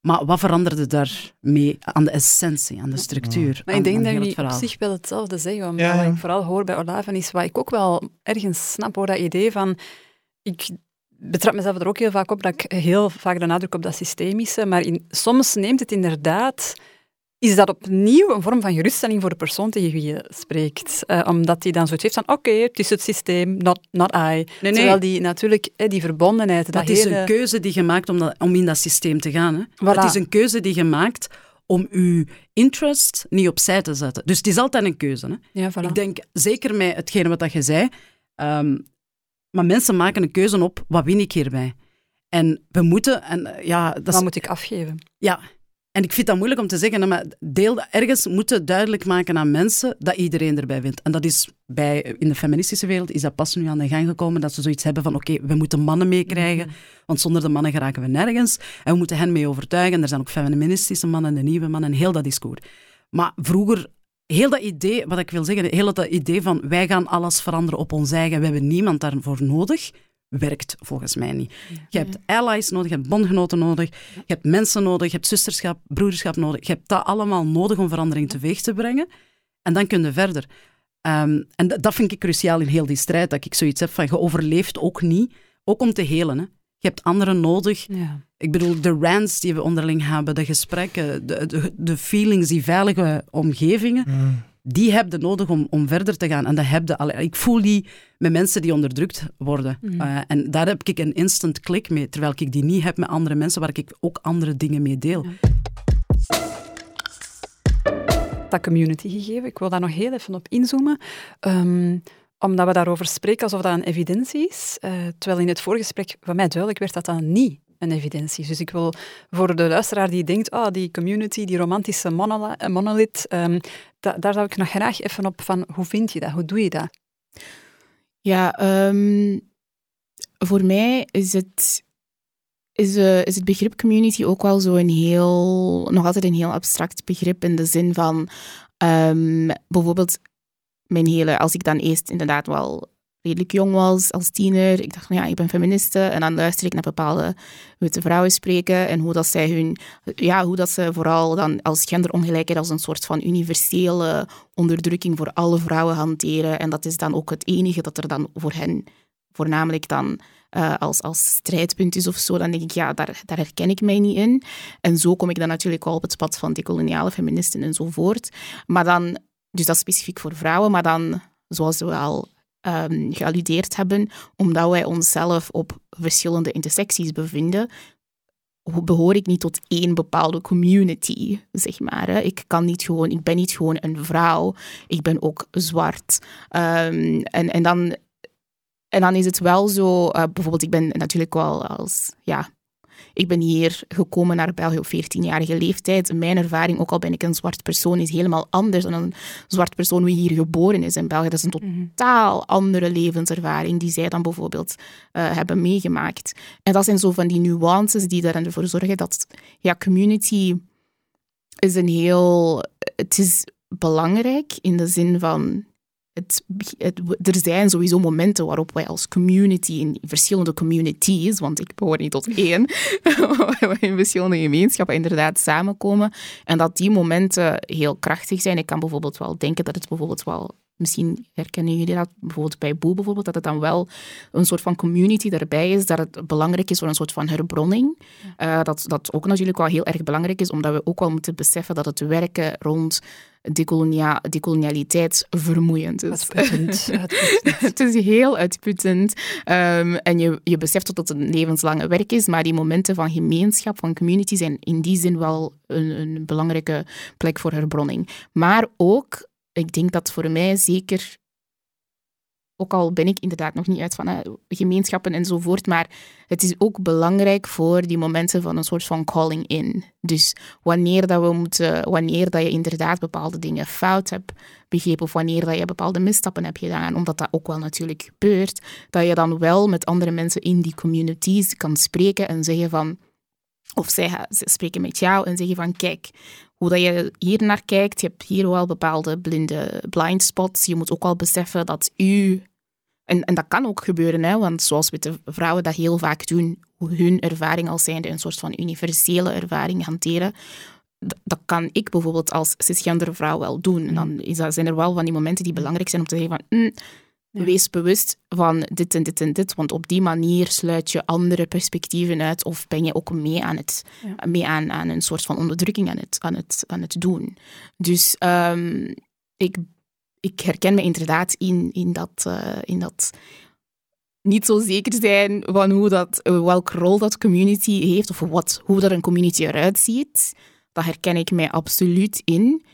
Maar wat veranderde daar mee aan de essentie, aan de structuur? Maar aan- ik denk aan dat jullie op zich wel hetzelfde zeggen. Ja, wat ja. ik vooral hoor bij Olaven is wat ik ook wel ergens snap, hoor, dat idee van... Ik betrap mezelf er ook heel vaak op dat ik heel vaak de nadruk op dat systemische, maar in, soms neemt het inderdaad... Is dat opnieuw een vorm van geruststelling voor de persoon tegen wie je spreekt? Eh, omdat die dan zoiets heeft van, oké, het is het systeem, not, not I. Nee, nee. Terwijl die natuurlijk, eh, die verbondenheid, dat, Dat is een keuze die je maakt om, dat, om in dat systeem te gaan. Hè? Voilà. Het is een keuze die je maakt om je interest niet opzij te zetten. Dus het is altijd een keuze. Hè? Ja, voilà. Ik denk, zeker met hetgene wat dat je zei, ehm, maar mensen maken een keuze op, wat win ik hierbij? En we moeten, en ja, dat is, Wat moet ik afgeven? ja, en ik vind dat moeilijk om te zeggen, maar deel, ergens moeten duidelijk maken aan mensen dat iedereen erbij wint. En dat is bij, in de feministische wereld is dat pas nu aan de gang gekomen, dat ze zoiets hebben van, oké, we moeten mannen meekrijgen, want zonder de mannen geraken we nergens. En we moeten hen mee overtuigen. En er zijn ook feministische mannen, de nieuwe mannen, en heel dat discours. Maar vroeger, heel dat idee, wat ik wil zeggen, heel dat idee van wij gaan alles veranderen op ons eigen, we hebben niemand daarvoor nodig, werkt volgens mij niet. Je hebt allies nodig, je hebt bondgenoten nodig, je hebt mensen nodig, je hebt zusterschap, broederschap nodig. Je hebt dat allemaal nodig om verandering teweeg te brengen. En dan kun je verder. Ehm, en dat, dat vind ik cruciaal in heel die strijd, dat ik zoiets heb van, je overleeft ook niet, ook om te helen. Hè. Je hebt anderen nodig. Ja. Ik bedoel, de rants die we onderling hebben, de gesprekken, de, de, de feelings, die veilige omgevingen, Mm. Die heb je nodig om, om verder te gaan. En dat heb je, allee, ik voel die met mensen die onderdrukt worden. Eh, en daar heb ik een instant klik mee, terwijl ik die niet heb met andere mensen waar ik ook andere dingen mee deel. dat community gegeven. Ik wil daar nog heel even op inzoomen. Ehm, omdat we daarover spreken alsof dat een evidentie is. eh, terwijl in het voorgesprek van mij duidelijk werd dat dat niet een evidentie. Dus ik wil voor de luisteraar die denkt, ah, die community, die romantische monola- eh, monolith, ehm, da- daar zou ik nog graag even op van, hoe vind je dat? Hoe doe je dat? Ja, ehm, voor mij is het, is, eh, is het begrip community ook wel zo een heel, nog altijd een heel abstract begrip in de zin van ehm, bijvoorbeeld mijn hele, als ik dan eerst inderdaad wel redelijk jong was als tiener, ik dacht van ja, ik ben feministe en dan luister ik naar bepaalde witte vrouwen spreken en hoe dat zij hun, ja, hoe dat ze vooral dan als genderongelijkheid als een soort van universele onderdrukking voor alle vrouwen hanteren en dat is dan ook het enige dat er dan voor hen voornamelijk dan eh, als, als strijdpunt is of zo, dan denk ik, ja, daar, daar herken ik mij niet in. En zo kom ik dan natuurlijk wel op het pad van decoloniale feministen enzovoort. Maar dan, dus dat is specifiek voor vrouwen, maar dan, zoals we al ehm gealludeerd hebben, omdat wij onszelf op verschillende intersecties bevinden, ho- behoor ik niet tot één bepaalde community, zeg maar. Hè. Ik, kan niet gewoon, ik ben niet gewoon een vrouw, ik ben ook zwart. Ehm, en, en, dan, en dan is het wel zo, eh, bijvoorbeeld, ik ben natuurlijk wel als, ja, ik ben hier gekomen naar België op 14-jarige leeftijd. Mijn ervaring, ook al ben ik een zwart persoon, is helemaal anders dan een zwart persoon wie hier geboren is in België. Dat is een totaal andere levenservaring die zij dan bijvoorbeeld eh, hebben meegemaakt. En dat zijn zo van die nuances die ervoor zorgen dat ja, community is een heel... Het is belangrijk in de zin van... Er zijn sowieso momenten waarop wij als community in verschillende communities, want ik behoor niet tot één, in verschillende gemeenschappen inderdaad samenkomen. En dat die momenten heel krachtig zijn. Ik kan bijvoorbeeld wel denken dat het bijvoorbeeld wel Misschien herkennen jullie dat bijvoorbeeld bij Boe, bijvoorbeeld, dat het dan wel een soort van community daarbij is, dat het belangrijk is voor een soort van herbronning. Uh, dat, dat ook natuurlijk wel heel erg belangrijk is, omdat we ook wel moeten beseffen dat het werken rond decolonia decolonialiteit vermoeiend is. Uitputtend. uitputtend. het is heel uitputtend. Um, en je, je beseft dat het een levenslange werk is, maar die momenten van gemeenschap, van community, zijn in die zin wel een, een belangrijke plek voor herbronning. Maar ook ik denk dat voor mij zeker, ook al ben ik inderdaad nog niet uit van hè, gemeenschappen enzovoort, maar het is ook belangrijk voor die momenten van een soort van calling in. Dus wanneer dat we moeten, wanneer dat je inderdaad bepaalde dingen fout hebt begrepen, of wanneer dat je bepaalde misstappen hebt gedaan, omdat dat ook wel natuurlijk gebeurt, dat je dan wel met andere mensen in die communities kan spreken en zeggen van, of zij spreken met jou en zeggen van, kijk, hoe dat je hier naar kijkt, je hebt hier wel bepaalde blinde blind spots. Je moet ook wel beseffen dat u... En, en dat kan ook gebeuren, hè, want zoals witte vrouwen dat heel vaak doen, hun ervaring als zijnde een soort van universele ervaring hanteren, dat kan ik bijvoorbeeld als cisgender vrouw wel doen. En dan is dat, zijn er wel van die momenten die belangrijk zijn om te zeggen van... Mm, ja. Wees bewust van dit en dit en dit, want op die manier sluit je andere perspectieven uit of ben je ook mee aan, het, ja. mee aan, aan een soort van onderdrukking aan het, aan het, aan het doen. Dus um, ik, ik herken me inderdaad in, in, dat, uh, in dat niet zo zeker zijn van hoe dat, welke rol dat community heeft of wat, hoe dat een community eruit ziet. Dat herken ik mij absoluut in.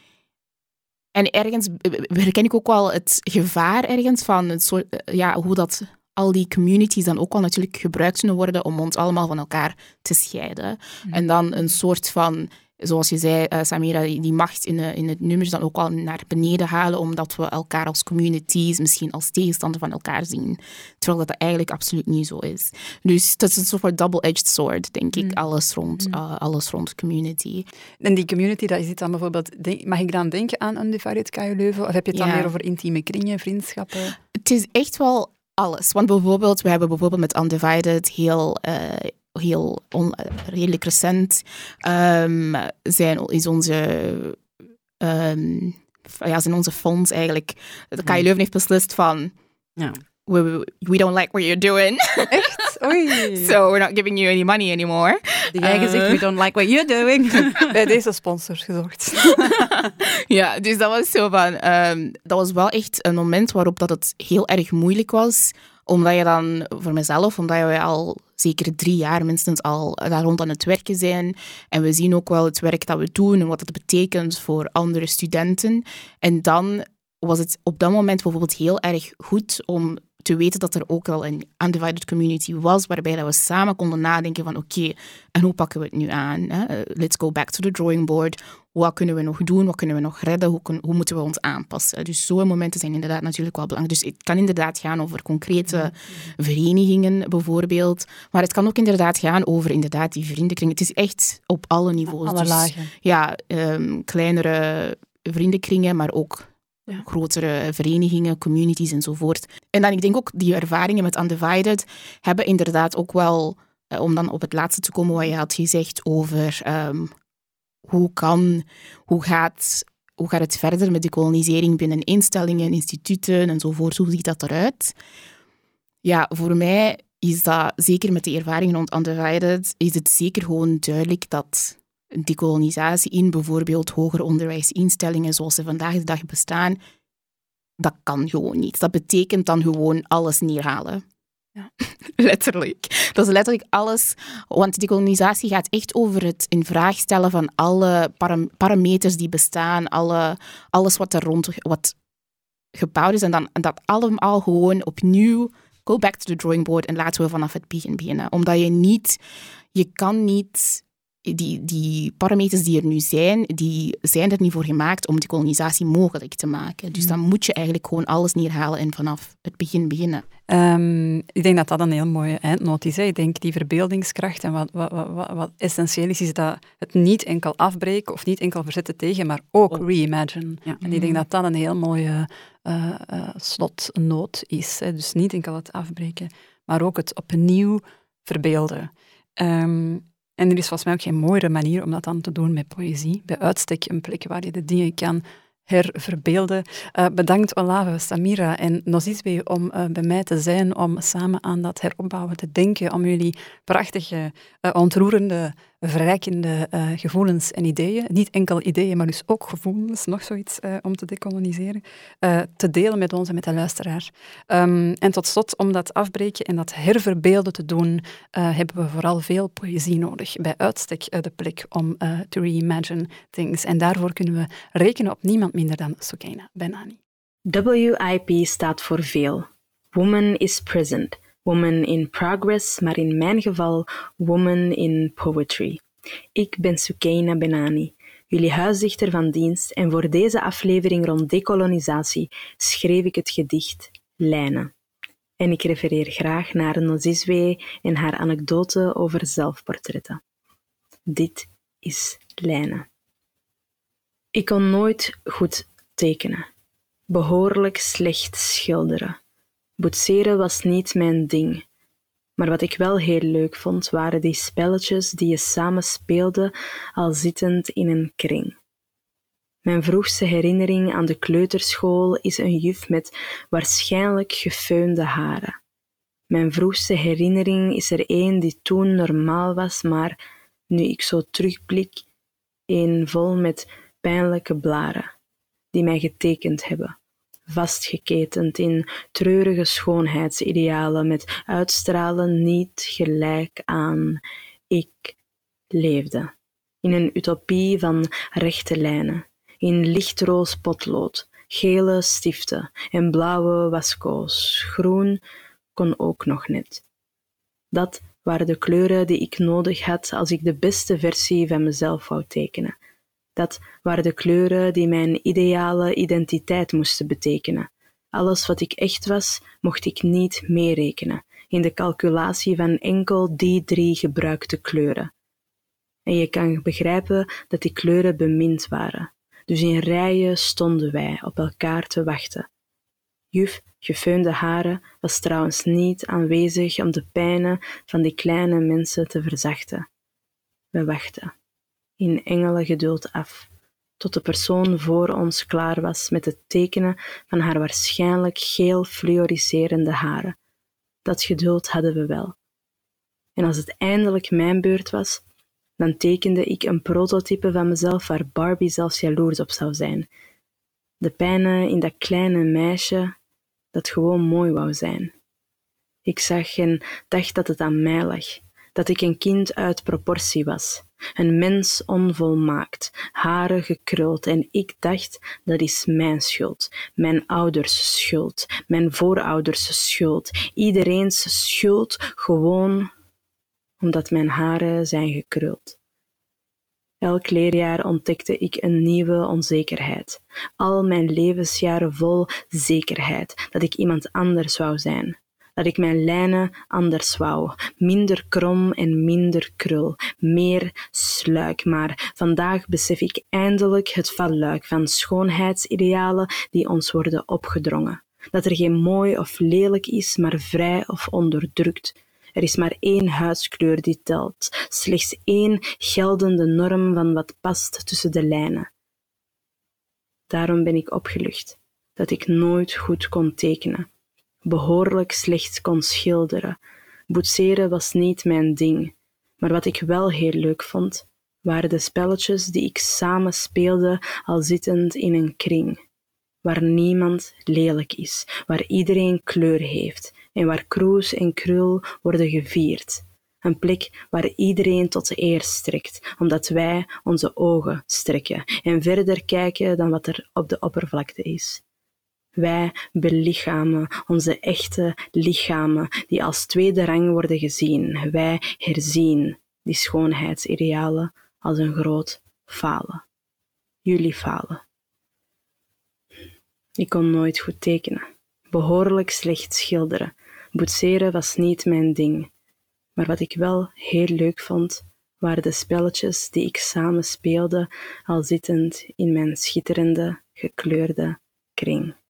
En ergens herken ik ook wel het gevaar ergens van het soort, ja, hoe dat al die communities dan ook wel natuurlijk gebruikt kunnen worden om ons allemaal van elkaar te scheiden. Mm. En dan een soort van, zoals je zei, uh, Samira, die, macht in, uh, in het nummers dan ook wel naar beneden halen, omdat we elkaar als communities misschien als tegenstander van elkaar zien. Terwijl dat, dat eigenlijk absoluut niet zo is. Dus dat is een soort van double-edged sword, denk ik, mm. alles, rond, uh, alles rond community. En die community, dat is het dan bijvoorbeeld, denk, mag ik dan denken aan Undivided KU Leuven? Of heb je het dan Ja. meer over intieme kringen, vriendschappen? Het is echt wel alles. Want bijvoorbeeld, we hebben bijvoorbeeld met Undivided heel, uh, heel on, redelijk recent um, zijn, is onze, um, ja, zijn onze fonds eigenlijk. De KU Leuven heeft beslist van. Ja. We, we don't like what you're doing. Echt? Oei. so we're not giving you any money anymore. Die jij gezegd, we don't like what you're doing. Bij deze sponsors gezorgd. ja, dus dat was zo van... Um, dat was wel echt een moment waarop dat het heel erg moeilijk was. Omdat je dan, voor mezelf, omdat we al zeker drie jaar minstens al daar rond aan het werken zijn. En we zien ook wel het werk dat we doen en wat dat betekent voor andere studenten. En dan was het op dat moment bijvoorbeeld heel erg goed om te weten dat er ook al een undivided community was, waarbij dat we samen konden nadenken van oké, en hoe pakken we het nu aan? Hè? Let's go back to the drawing board. Wat kunnen we nog doen? Wat kunnen we nog redden? Hoe, hoe moeten we ons aanpassen? Dus zo'n momenten zijn inderdaad natuurlijk wel belangrijk. Dus het kan inderdaad gaan over concrete verenigingen bijvoorbeeld, maar het kan ook inderdaad gaan over inderdaad die vriendenkring. Het is echt op alle niveaus. Alle dus, lagen. Ja, um, kleinere vriendenkringen, maar ook grotere verenigingen, communities enzovoort. En dan ik denk ook die ervaringen met Undivided hebben inderdaad ook wel, eh, om dan op het laatste te komen wat je had gezegd over um, hoe kan, hoe gaat, hoe gaat het verder met de kolonisering binnen instellingen, instituten enzovoort, hoe ziet dat eruit? Ja, voor mij is dat, zeker met de ervaringen rond Undivided, is het zeker gewoon duidelijk dat decolonisatie in bijvoorbeeld hoger onderwijsinstellingen zoals ze vandaag de dag bestaan, dat kan gewoon niet. Dat betekent dan gewoon alles neerhalen. Ja. letterlijk. Dat is letterlijk alles. Want decolonisatie gaat echt over het in vraag stellen van alle param parameters die bestaan, alle, alles wat er rond wat gebouwd is. En dan en dat allemaal gewoon opnieuw go back to the drawing board en laten we vanaf het begin beginnen. Omdat je niet, je kan niet die, die parameters die er nu zijn, die zijn er niet voor gemaakt om die kolonisatie mogelijk te maken. Dus dan moet je eigenlijk gewoon alles neerhalen en vanaf het begin beginnen. Um, ik denk dat dat een heel mooie eindnoot is. Hè. Ik denk die verbeeldingskracht en wat, wat, wat, wat, essentieel is, is dat het niet enkel afbreken of niet enkel verzetten tegen, maar ook oh. reimagine. Ja. En ik denk dat dat een heel mooie uh, uh, slotnoot is. Hè. Dus niet enkel het afbreken, maar ook het opnieuw verbeelden. Um, en er is volgens mij ook geen mooiere manier om dat dan te doen met poëzie. Bij uitstek een plek waar je de dingen kan herverbeelden. Uh, bedankt Olave, Samira en Nozizwe om uh, bij mij te zijn, om samen aan dat heropbouwen te denken, om jullie prachtige, uh, ontroerende, verrijkende gevoelens en ideeën, niet enkel ideeën, maar dus ook gevoelens, nog zoiets om te decoloniseren, te delen met ons en met de luisteraar. Um, en tot slot, om dat afbreken en dat herverbeelden te doen, hebben we vooral veel poëzie nodig. Bij uitstek de plek om te reimagine things. En daarvoor kunnen we rekenen op niemand minder dan Sukaina Benani. WIP staat voor veel. Woman is present. Woman in progress, maar in mijn geval Woman in poetry. Ik ben Sukaina Benani, jullie huisdichter van dienst en voor deze aflevering rond decolonisatie schreef ik het gedicht Lijnen. En ik refereer graag naar Nozizwe en haar anekdote over zelfportretten. Dit is Lijnen. Ik kon nooit goed tekenen, behoorlijk slecht schilderen. Boetseren was niet mijn ding, maar wat ik wel heel leuk vond waren die spelletjes die je samen speelde al zittend in een kring. Mijn vroegste herinnering aan de kleuterschool is een juf met waarschijnlijk gefeunde haren. Mijn vroegste herinnering is er een die toen normaal was, maar nu ik zo terugblik, een vol met pijnlijke blaren, die mij getekend hebben, vastgeketend in treurige schoonheidsidealen met uitstralen niet gelijk aan ik leefde, in een utopie van rechte lijnen, in lichtroos potlood, gele stiften en blauwe wasco's, groen kon ook nog net. Dat waren de kleuren die ik nodig had als ik de beste versie van mezelf wou tekenen dat waren de kleuren die mijn ideale identiteit moesten betekenen. Alles wat ik echt was, mocht ik niet meerekenen in de calculatie van enkel die drie gebruikte kleuren. En je kan begrijpen dat die kleuren bemind waren. Dus in rijen stonden wij op elkaar te wachten. Juf, gefeunde haren was trouwens niet aanwezig om de pijnen van die kleine mensen te verzachten. We wachten, in engelengeduld af, tot de persoon voor ons klaar was met het tekenen van haar waarschijnlijk geel fluoriserende haren. Dat geduld hadden we wel. En als het eindelijk mijn beurt was, dan tekende ik een prototype van mezelf waar Barbie zelfs jaloers op zou zijn. De pijnen in dat kleine meisje dat gewoon mooi wou zijn. Ik zag en dacht dat het aan mij lag, dat ik een kind uit proportie was, een mens onvolmaakt, haren gekruld en ik dacht dat is mijn schuld, mijn ouders schuld, mijn voorouders schuld, iedereen's schuld gewoon omdat mijn haren zijn gekruld. Elk leerjaar ontdekte ik een nieuwe onzekerheid. Al mijn levensjaren vol zekerheid dat ik iemand anders wou zijn. Dat ik mijn lijnen anders wou. Minder krom en minder krul. Meer sluik. Maar vandaag besef ik eindelijk het valluik van schoonheidsidealen die ons worden opgedrongen. Dat er geen mooi of lelijk is, maar vrij of onderdrukt er is maar één huidskleur die telt, slechts één geldende norm van wat past tussen de lijnen. Daarom ben ik opgelucht dat ik nooit goed kon tekenen, behoorlijk slecht kon schilderen. Boetseren was niet mijn ding, maar wat ik wel heel leuk vond, waren de spelletjes die ik samen speelde al zittend in een kring, waar niemand lelijk is, waar iedereen kleur heeft en waar kroes en krul worden gevierd. Een plek waar iedereen tot de eer strekt, omdat wij onze ogen strekken en verder kijken dan wat er op de oppervlakte is. Wij belichamen onze echte lichamen die als tweede rang worden gezien. Wij herzien die schoonheidsidealen als een groot falen. Jullie falen. Ik kon nooit goed tekenen, behoorlijk slecht schilderen, Boetseren was niet mijn ding, maar wat ik wel heel leuk vond, waren de spelletjes die ik samen speelde, al zittend in mijn schitterende, gekleurde kring.